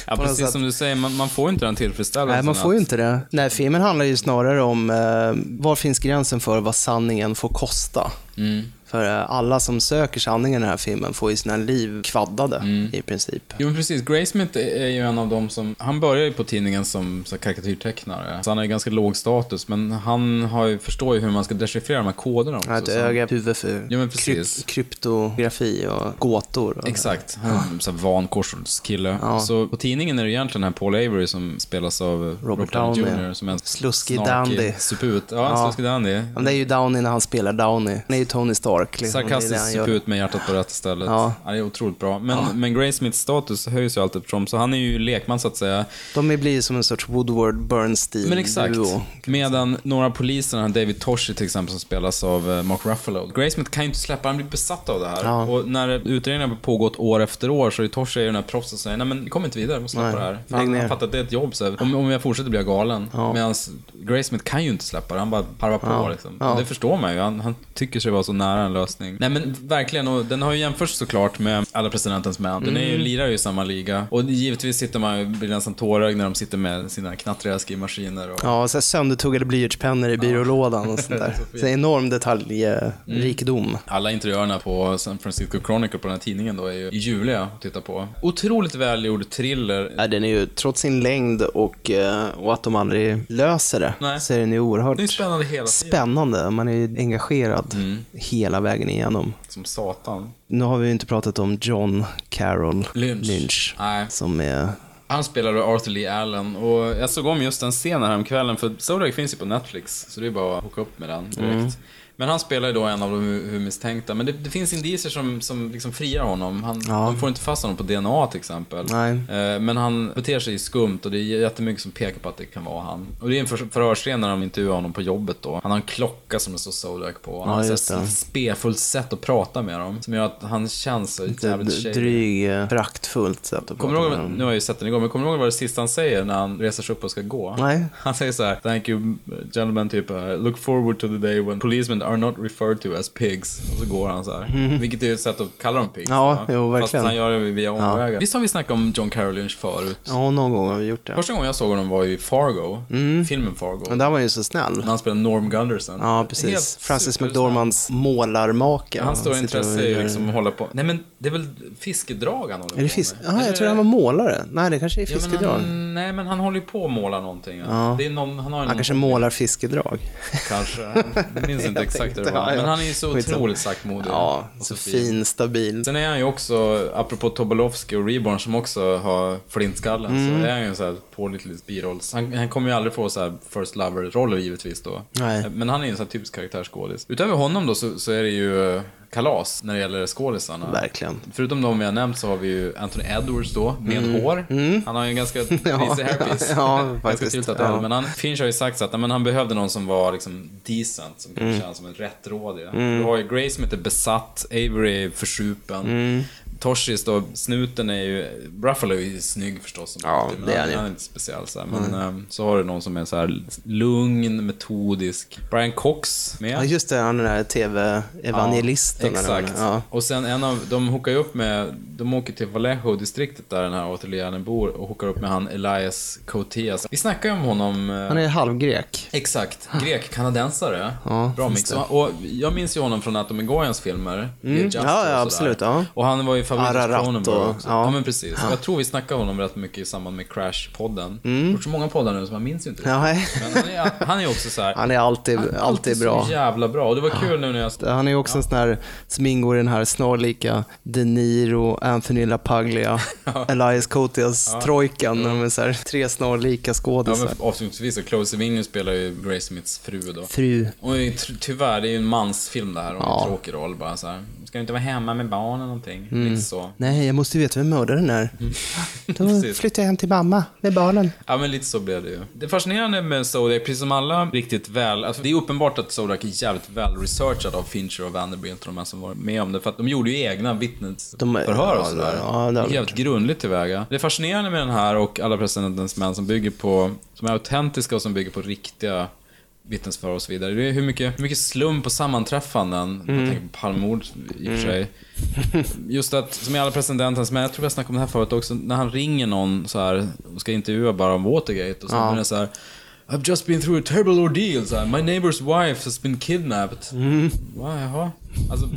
Ja, på precis sätt. som du säger, man, man får inte den tillfredsställelsen. Nej, man får ju inte det. Nej, filmen handlar ju snarare om eh, var finns gränsen för vad sanningen får kosta. Mm. För eh, alla som söker sanningen i den här filmen får ju sina liv kvaddade i princip. Jo men precis, Graysmith är ju en av dem som, han började ju på tidningen som så karikatyrtecknare. Så han har ju ganska låg status, men han har ju, förstår ju hur man ska dechiffrera de här koderna också. Han har ett så- öga, huvud för Ja, men precis. kryp- kryptografi och gåtor. Och Exakt, han är en sån här vankorskille. Ja. Så på tidningen är det egentligen den här Paul Avery som spelas av Robert, Robert Downey. Jr. Som är en Sluskig dandy. suput. Ja, Ja. sluskig dandy. Men det är ju Downey när han spelar Downey. Han är ju Tony Stark. Liksom. Är det Sarkastisk han suput med hjärtat på rätt ställe. Ja. Det är otroligt bra. Men, Ja. men Graysmiths status höjs ju allt eftersom, så han är ju lekman så att säga. De blir ju som en sorts Woodward Bernstein Men exakt. duo. Medan några poliser, han David Toshi till exempel, som spelas av eh, Mark Ruffalo. Graysmith kan ju inte släppa, han blir besatt av det här. Ja. Och när utredningen har pågått år efter år så är Toshi den här proffset som säger, nej men vi kommer inte vidare, vi måste släppa Nej, det här. Han, han fattar att det är ett jobb, så här, om, om jag fortsätter blir jag galen. Ja. Medan Graysmith kan ju inte släppa det, han bara harvar på liksom. Och det förstår man ju, han, han tycker sig vara så nära en lösning. Nej men verkligen, och den har ju jämförts såklart med Alla Presidentens Män. Den är ju, Mm. lirar ju i samma liga. Och givetvis sitter man ju, blir nästan tårögd när de sitter med sina knattriga skrivmaskiner. Och... Ja, så här söndertuggade blyertspennor i byrålådan och sånt där. Så. Så enorm detaljrikedom. Alla interiörerna på San Francisco Chronicle på den här tidningen då är ju ljuvliga att titta på. Otroligt välgjord thriller. Ja, den är ju, trots sin längd och, eh, och att de aldrig löser det, Nej. så är den ju oerhört Det är spännande hela tiden. spännande. Man är ju engagerad Mm. hela vägen igenom. Som satan. Nu har vi ju inte pratat om John Carroll Lynch. Nej. som är... Han spelade Arthur Lee Allen och jag såg om just den scenen häromkvällen för Zodiac finns ju på Netflix så det är bara att hooka upp med den direkt. Mm. Men han spelar ju då en av de huvudmisstänkta. Men det, det finns indicier som, som liksom friar honom. Han, Ja. De får inte fast honom på DNA till exempel. Nej. Eh, Men han beter sig skumt och det är jättemycket som pekar på att det kan vara han. Och det är en för, förhörsscen när de intervjuar honom på jobbet då. Han har en klocka som det står Zodiac på. Han Ja, har ett spefullt sätt att prata med dem. Som gör att han känns så jävligt shady. dryg, eh, föraktfullt sätt att Kommer prata ihåg, med dem. nu har jag ju sett den igår, men kommer du ihåg vad det sista han säger när han reser sig upp och ska gå? Nej. Han säger så här, thank you gentlemen, typ, uh, look forward to the day when policemen are not referred to as pigs. Och så går han så här. Mhm. Vilket är ett sätt att kalla dem pigs. Ja, jo, Fast verkligen. han gör det via omvägar. Ja. Visst har vi snackat om John Carroll Lynch förut? Ja, någon gång har vi gjort det. Första gången jag såg honom var ju i Fargo, Mm. filmen Fargo. Men där var han ju så snäll. När han spelade Norm Gunderson. Ja, Helt precis. Francis supersnäll. McDormands målarmake. Hans stora intresse är ju liksom att hålla på... Nej men det är väl fiskedrag han håller Är det på fisk? med? Ja, jag tror han var målare. Nej, det kanske är Ja, men fiskedrag. han, nej, men han håller ju på att måla någonting. Ja. Ja. Det är någon, han har Han kanske någon- målar fiskedrag. Kanske. Jag minns inte Jag exakt tänkte, ja, ja. Men han är ju så otroligt saktmodig. Ja, Och så fin, stabil. Sen är han ju också, apropå Tobolowski och Reborn som också har flintskallen, Mm. så är han ju en sån här pålitlig birolls. Han, han kommer ju aldrig få så här first lover-roller givetvis då. Nej. Men han är ju en sån här typisk karaktärsskådis. Utöver honom då så, så är det ju kalas när det gäller skådisarna. Verkligen. Förutom de vi har nämnt så har vi ju Anthony Edwards då, med Mm. hår. Mm. Han har ju en ganska Ja. risig hairpiece. Ja, ganska faktiskt. tilltat Ja. ja. Men han, Finch har ju sagt så att men han behövde någon som var liksom decent, som kunde Mm. kännas som en rättrådig. Mm. Du har ju Grace som heter besatt, Avery är försupen. Torsis då, snuten är ju... Ruffalo är ju snygg förstås. Ja, det är han, han är inte speciell så här. Men ehm, så har du någon som är så här lugn, metodisk. Brian Cox med. Ja, just det, han är den där TV-evangelisten. Eller exakt. vad det är. Ja. Och sen en av, de hookar ju upp med, de åker till Vallejo-distriktet där den här ateljären bor och hookar upp med han Elias Cotillas. Vi snackar ju om honom. eh, Han är halvgrek. Exakt, grek-kanadensare. Ja, Bra mix. Och jag minns ju honom från Atomy Goyans filmer. Mm. Ja, ja, absolut, ja. Och han var ju favorit hos Ararat Cronenberg och- också. ja. Ja. men precis. Ja. Jag tror vi snackade om honom rätt mycket i samband med Crash-podden. Mm. Gjort så många poddar nu så man minns ju inte. Ja. Men han är, han är också så här. Han är alltid, han är alltid bra. så jävla bra. Och det var kul nu när jag... Han är också en sån här som ingår i den här snarlika De Niro, Anthony LaPaglia, Elias Cotillas Ja. är så här, tre snarlika Ja, skådisar. men avslutningsvis så Chloe Sevigny spelar ju Grace Smiths fru då. Fru. Och ty- tyvärr, det är ju en mansfilm det här och Ja. en tråkig roll bara så här. Ska du inte vara hemma med barnen eller någonting? Mm. Lite så. Nej, jag måste ju veta vem mördaren är. Då Precis. flyttar jag hem till mamma med barnen. Ja, men lite så blev det ju. Det fascinerande med Zodiac, precis som alla riktigt väl... Alltså, det är uppenbart att Zodiac är jävligt väl researchad av Fincher och Vanderbilt och de här som var med om det. För att de gjorde ju egna vittnesförhör och sådär. ja, det har de jävligt grundligt tillväga. Det fascinerande med den här och alla presidentens män som bygger på... Som är autentiska och som bygger på riktiga vittnesförhör och så vidare. Det är hur mycket, mycket slump och sammanträffanden, Mm. jag tänker på Palmemord i och för Mm. sig. Just att, som i alla presidentens, men jag tror jag snackade om det här förut också, när han ringer någon så här och ska intervjua bara om Watergate och så Ja. blir det så här I've just been through a terrible ordeal, så här, my neighbor's wife has been kidnapped. Mm. Va, jaha? Alltså,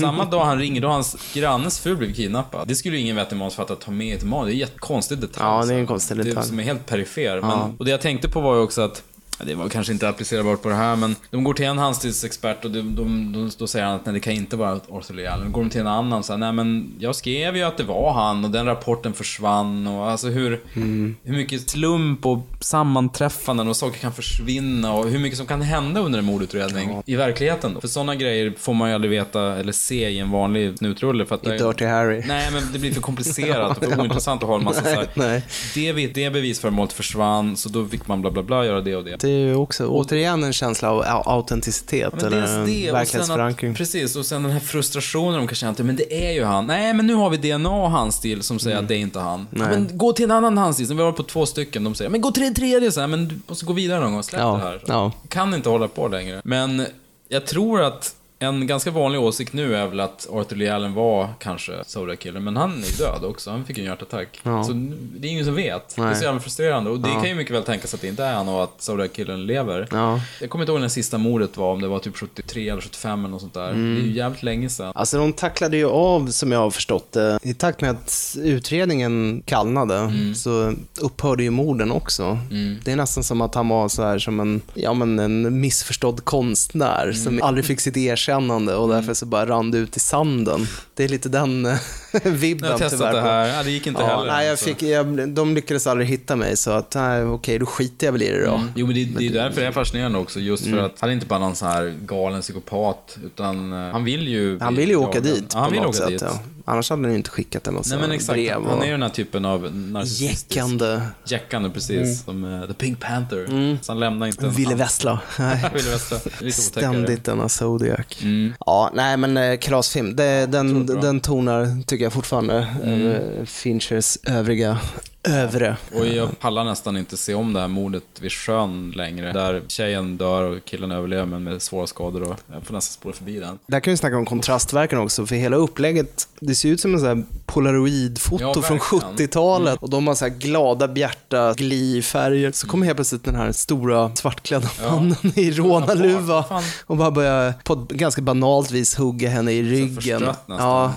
samma dag han ringer, då har hans grannes fru blivit kidnappad. Det skulle ju ingen vettig manusförfattare ta med i ett manus. Det är en jättekonstig detalj. Ja, det är en konstig Det detalj. som är helt perifer. Men, Ja. Och det jag tänkte på var ju också att Det var kanske inte applicerbart på det här, men de går till en handstidsexpert och de, de, de, då säger han att nej, det kan inte vara Arthur Allen. Då går de till en annan och säger nej men jag skrev ju att det var han och den rapporten försvann och alltså hur, Mm. hur mycket slump och sammanträffanden och saker kan försvinna och hur mycket som kan hända under en mordutredning i verkligheten. Då. För sådana grejer får man ju aldrig veta eller se i en vanlig snutrulle. För att I Dirty Harry. Nej, men det blir för komplicerat och för Ja. ointressant att ha en massa Nej, så här, nej. det, det bevisföremålet försvann, så då fick man bla bla bla göra det och det. Det är ju också återigen en känsla av au- autenticitet Ja, eller en det, verklighetsförankring. att, precis, och sen den här frustrationen de kan känna att men det är ju han. Nej, men nu har vi DNA och handstil som säger att det är inte han. Mm. Nej. men gå till en annan handstil, vi har på två stycken. De säger, men gå till den tredje, så här, men du måste gå vidare någon gång, släpp Ja, det här. ja. Kan inte hålla på längre. Men jag tror att en ganska vanlig åsikt nu är väl att Arthur Lee Allen var kanske Zodiac Killer, men han är död också. Han fick en hjärtattack. Ja. Så det är ingen som vet. Det är Nej. så jävla frustrerande. Och det Ja. kan ju mycket väl tänkas att det inte är han och att Zodiac Killen lever. Ja. Jag kommer inte ihåg när sista mordet var, om det var typ 73 eller 75 eller något sånt där. Mm. Det är ju jävligt länge sedan. Alltså de tacklade ju av, som jag har förstått det, i takt med att utredningen kallnade så upphörde ju morden också. Mm. Det är nästan som att han var så här som en, ja, men en missförstådd konstnär som aldrig fick sitt erkännande och därför så bara rann det ut i sanden. Det är lite den eh, vibben Jag har testat tyvärr det här. Ja, det gick inte heller, Nej, jag alltså. fick, jag, de lyckades aldrig hitta mig så att, nej, okej, då skiter jag väl i det då. Mm. Jo, men det, det är därför det är fascinerande också. Just för Mm. att han är inte bara någon sån här galen psykopat, utan eh, han vill ju... Han vill ju åka dit Ja, han vill åka sätt. dit. Ja. Annars hade han ju inte skickat en massa Nej men exakt, brev. han och- är ju den här typen av narcissistisk... Jäckande. Jäckande, precis. Mm. Som uh, The Pink Panther. Mm. Så han lämnar inte en Ville. Vessla. Ville Vessla. Lite. Ständigt denna Zodiac. Mm. Ja, nej men eh, kalasfilm, det, den, den tonar, tycker jag fortfarande, Mm. över Finchers övriga övre. Och jag pallar nästan inte se om det här mordet vid sjön längre. Där tjejen dör och killen överlever men med svåra skador. Och jag får nästan spåra förbi den. Där kan vi snacka om kontrastverkan också, för hela upplägget, det ser ut som en sån här polaroidfoto Ja, från verkligen. 70-talet. Och de har så här glada, bjärta glifärger. Så kommer helt plötsligt den här stora svartklädda mannen i rånarluva och bara börjar på ett ganska banalt vis hugga henne i ryggen. nästan. Ja,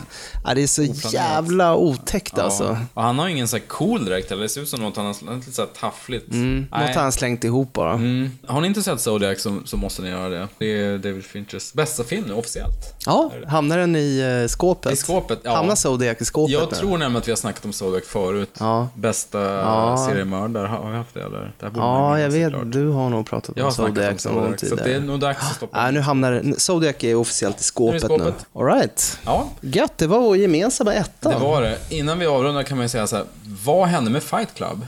ja, det är så Oplanerat. jävla otäckt Ja. alltså. Och han har ju ingen så här cool direkt, eller det ser ut som något han har lite så här taffligt. Mm, Nej. något han slängt ihop bara. Mm. Har ni inte sett Zodiac så, så måste ni göra det. Det är David Finchers bästa film nu, officiellt. Ja, hamnar den i eh, skåpet? I skåpet, ja. Hamnar Zodiac i skåpet Jag nu? tror nämligen att vi har snackat om Zodiac förut. Ja. Bästa Ja. seriemördare, har vi haft det eller? Det Ja, jag vet. såklart. Du har nog pratat Jag har om Zodiac någon gång Zodiac, så tidigare. det är nog dags att stoppa Nej, nu hamnar Zodiac är officiellt i skåpet, Nu skåpet. nu. All right. Ja. Gött, det var vår gemensamma etta. Det var det. Innan vi avrundar kan man ju säga så här, vad hände med Fight Club?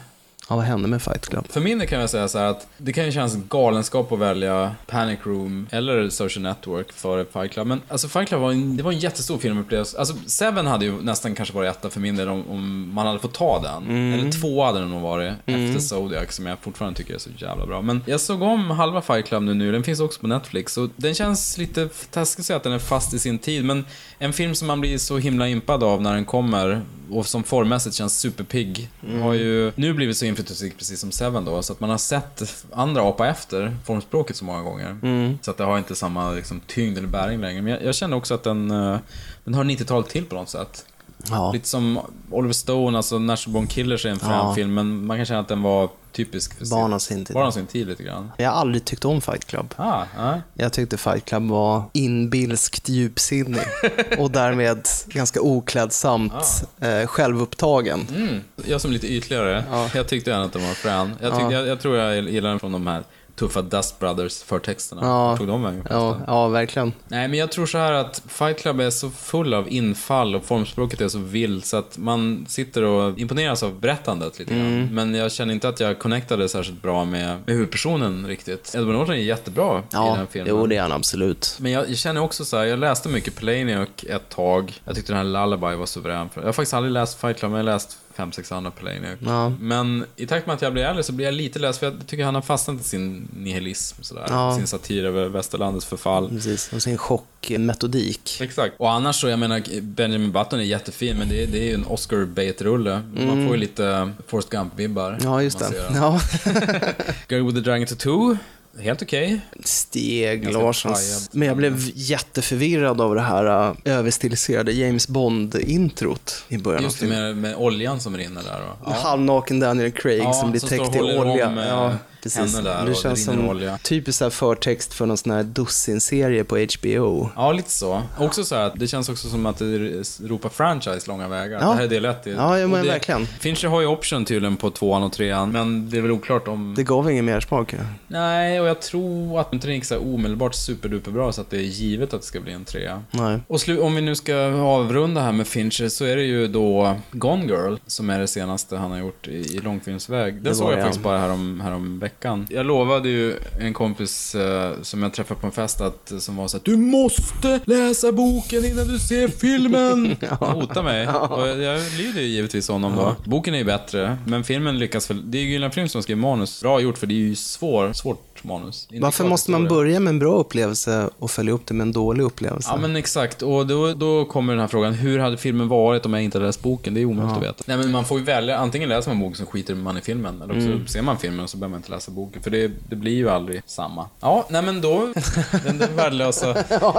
Ja, vad hände med Fight Club? För min del kan jag säga så här att det kan ju kännas galenskap att välja Panic Room eller Social Network före Fight Club. Men alltså Fight Club var en, det var en jättestor filmupplevelse. Alltså Seven hade ju nästan kanske varit etta för min del om, om man hade fått ta den. Mm. Eller två hade det nog varit Mm. efter Zodiac som jag fortfarande tycker är så jävla bra. Men jag såg om halva Fight Club nu, nu. den finns också på Netflix. Och den känns lite taskigt att säga att den är fast i sin tid. Men en film som man blir så himla impad av när den kommer och som formmässigt känns superpigg. Mm. Har ju nu blivit så inflytelserik precis som Seven då, så att man har sett andra apa efter formspråket så många gånger. Mm. Så att det har inte samma liksom, tyngd eller bäring längre. Men jag, jag känner också att den, eh, den har 90-talet till på något sätt. Ja. Lite som Oliver Stone, alltså National Born Killers är en frän Ja. men man kan känna att den var typisk Barn av sin tid. Barn av sin tid lite grann. Jag har aldrig tyckt om Fight Club. Ah, ah. Jag tyckte Fight Club var inbilskt djupsinnig och därmed ganska oklädsamt eh, självupptagen. Mm. Jag som lite ytligare, jag tyckte gärna att den var frän. Jag, tyckte, Ja. jag, jag tror jag gillar den från de här tuffa Dust Brothers förtexterna. Ja. Tog de vägen Ja, ja, verkligen. Nej, men jag tror så här att Fight Club är så full av infall och formspråket är så vilt så att man sitter och imponeras av berättandet lite grann. Mm. Men jag känner inte att jag connectade särskilt bra med, med huvudpersonen riktigt. Edward Norton är jättebra i den Ja, här filmen. jo det är han absolut. Men jag, jag känner också så här, jag läste mycket Palaniuk ett tag. Jag tyckte den här Lullaby var suverän. Jag har faktiskt aldrig läst Fight Club, men jag har läst fem, sex andra Palaniuk. Ja. Men i takt med att jag blir äldre så blir jag lite less, för jag tycker han har fastnat i sin nihilism sådär. Ja. Sin satir över västerlandets förfall. Precis, och sin chockmetodik. Exakt. Och annars så, jag menar, Benjamin Button är jättefin, men det är, det är ju en oscar bait-rulle. Man Mm. får ju lite Forrest Gump-vibbar. Ja, just det. Ja. Girl with the Dragon Tattoo, helt okej. Steg Ganska Larssons. Men jag blev jätteförvirrad av det här uh, överstiliserade James Bond-introt i början Just det, med, med oljan som rinner där då. Halvnaken Daniel Craig Ja, som blir och täckt i om, olja. eh, Ja, precis. henne där och det det känns som olja. här förtext för någon sån här dussinserie på HBO. Ja, lite så. Också så här, det känns också som att det ropar franchise långa vägar. Ja. Det här är del ett. Ja, ja, och men det, verkligen. Fincher har ju option tydligen på tvåan och trean, men det är väl oklart om... Det gav ingen mersmak. Ja. Nej, och jag tror att inte den gick så här omedelbart superduperbra så att det är givet att det ska bli en trea. Nej. Och om vi nu ska avrunda här med Fincher så är det ju då Gone Girl som är det senaste han har gjort i, i långfilmsväg. Den Det såg jag faktiskt bara härom, härom veckan. Jag lovade ju en kompis eh, som jag träffade på en fest att, som var så att Du måste läsa boken innan du ser filmen! Han hotade mig. Och jag, jag lyder ju givetvis honom då. Boken är ju bättre, men filmen lyckas väl. Det är ju Gyllan Frim som skrev manus. Bra gjort, för det är ju svår, svårt manus. Inte Varför måste man börja med en bra upplevelse och följa upp det med en dålig upplevelse? Ja men exakt, och då, då kommer den här frågan, hur hade filmen varit om jag inte hade läst boken? Det är omöjligt Ja. att veta. Nej men man får ju välja, antingen läser man boken så skiter man i filmen, eller också Mm. ser man filmen och så behöver man inte läsa boken, för det, det blir ju aldrig samma. Ja, nej men då, den, den värdelösa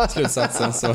slutsatsen så,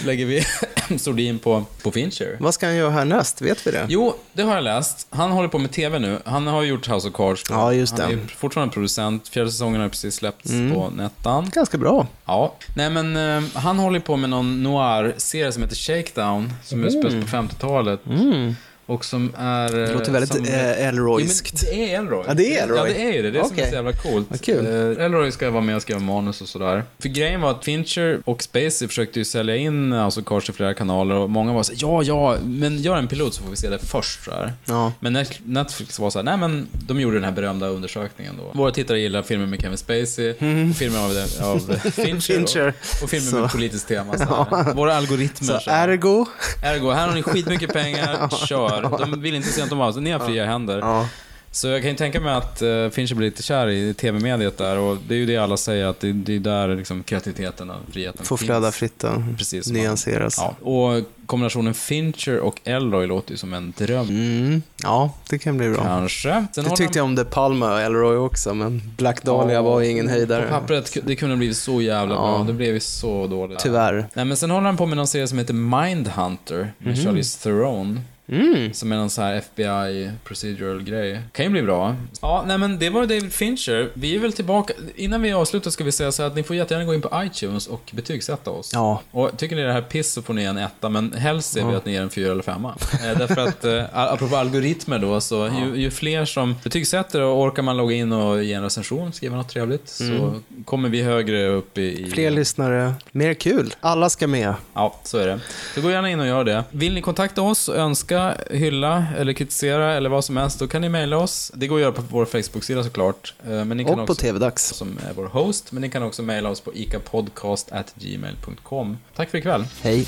så lägger vi sordin på, på Fincher. Vad ska han göra härnäst? Vet vi det? Jo, det har jag läst. Han håller på med TV nu. Han har gjort House of Cards. Ja, just Han det. är fortfarande producent. Fjärde säsongen har precis släppts Mm. på Nettan. Ganska bra. Ja. Nej, men eh, han håller på med någon noir-serie som heter Shakedown, som Mm. utspelas på 50-talet. Mm. Och som är... Det eh, låter väldigt som, eh, Elroyskt. Ja, det är Elroy. Ja, det är Elroy. Ja, det är ju det. Det är som är så jävla coolt. Vad kul. Eh, Elroy ska vara med och skriva manus och sådär. För grejen var att Fincher och Spacey försökte ju sälja in of Cards i flera kanaler och många var så här, ja, ja, men gör en pilot så får vi se det först. Så här. Ja. Men Net- Netflix var så här, nej men de gjorde den här berömda undersökningen då. Våra tittare gillar filmer med Kevin Spacey, filmer av, av Fincher, Mm. Fincher. Och, och filmer Så. med politiskt tema. Så Ja. här. Våra algoritmer. Så ergo? Ergo, här har ni skitmycket pengar, kör. De vill inte se att de har, ni har fria händer. Ja. Så jag kan ju tänka mig att uh, Fincher blir lite kär i tv-mediet där och det är ju det alla säger att det, är där liksom kreativiteten och friheten Får flöda fritt och Precis. man- nyanseras. Ja. Och kombinationen Fincher och Elroy låter ju som en dröm. Mm. Ja, det kan bli bra. Kanske. Sen Det tyckte jag om De Palma och Elroy också, men Black Dahlia Ja, var ingen höjdare. På pappret, det kunde bli så jävla Ja. bra. Det blev ju så dåligt. Tyvärr. Nej, men sen håller han på med någon serie som heter Mindhunter med Mhm. Charlize Theron. Mm. Som är någon så här FBI procedural grej. Kan ju bli bra. Ja, nej men det var David Fincher. Vi är väl tillbaka. Innan vi avslutar ska vi säga så här att ni får jättegärna gå in på iTunes och betygsätta oss. Ja. Och tycker ni det här är piss så får ni en etta, men helst ser vi Ja. att ni ger en fyra eller femma. eh, därför att, eh, apropå algoritmer då, så ju, ju fler som betygsätter och orkar man logga in och ge en recension, skriva något trevligt, så Mm. kommer vi högre upp i... i Fler lyssnare, mer kul. Alla ska med. Ja, så är det. Så gå gärna in och gör det. Vill ni kontakta oss och önska, hylla eller kritisera eller vad som helst, då kan ni mejla oss. Det går att göra på vår Facebook-sida såklart. Eh, Men ni kan Och på också, TV-dags. Som är vår host, men ni kan också mejla oss på icapodcast.gmail.com. Tack för ikväll. Hej.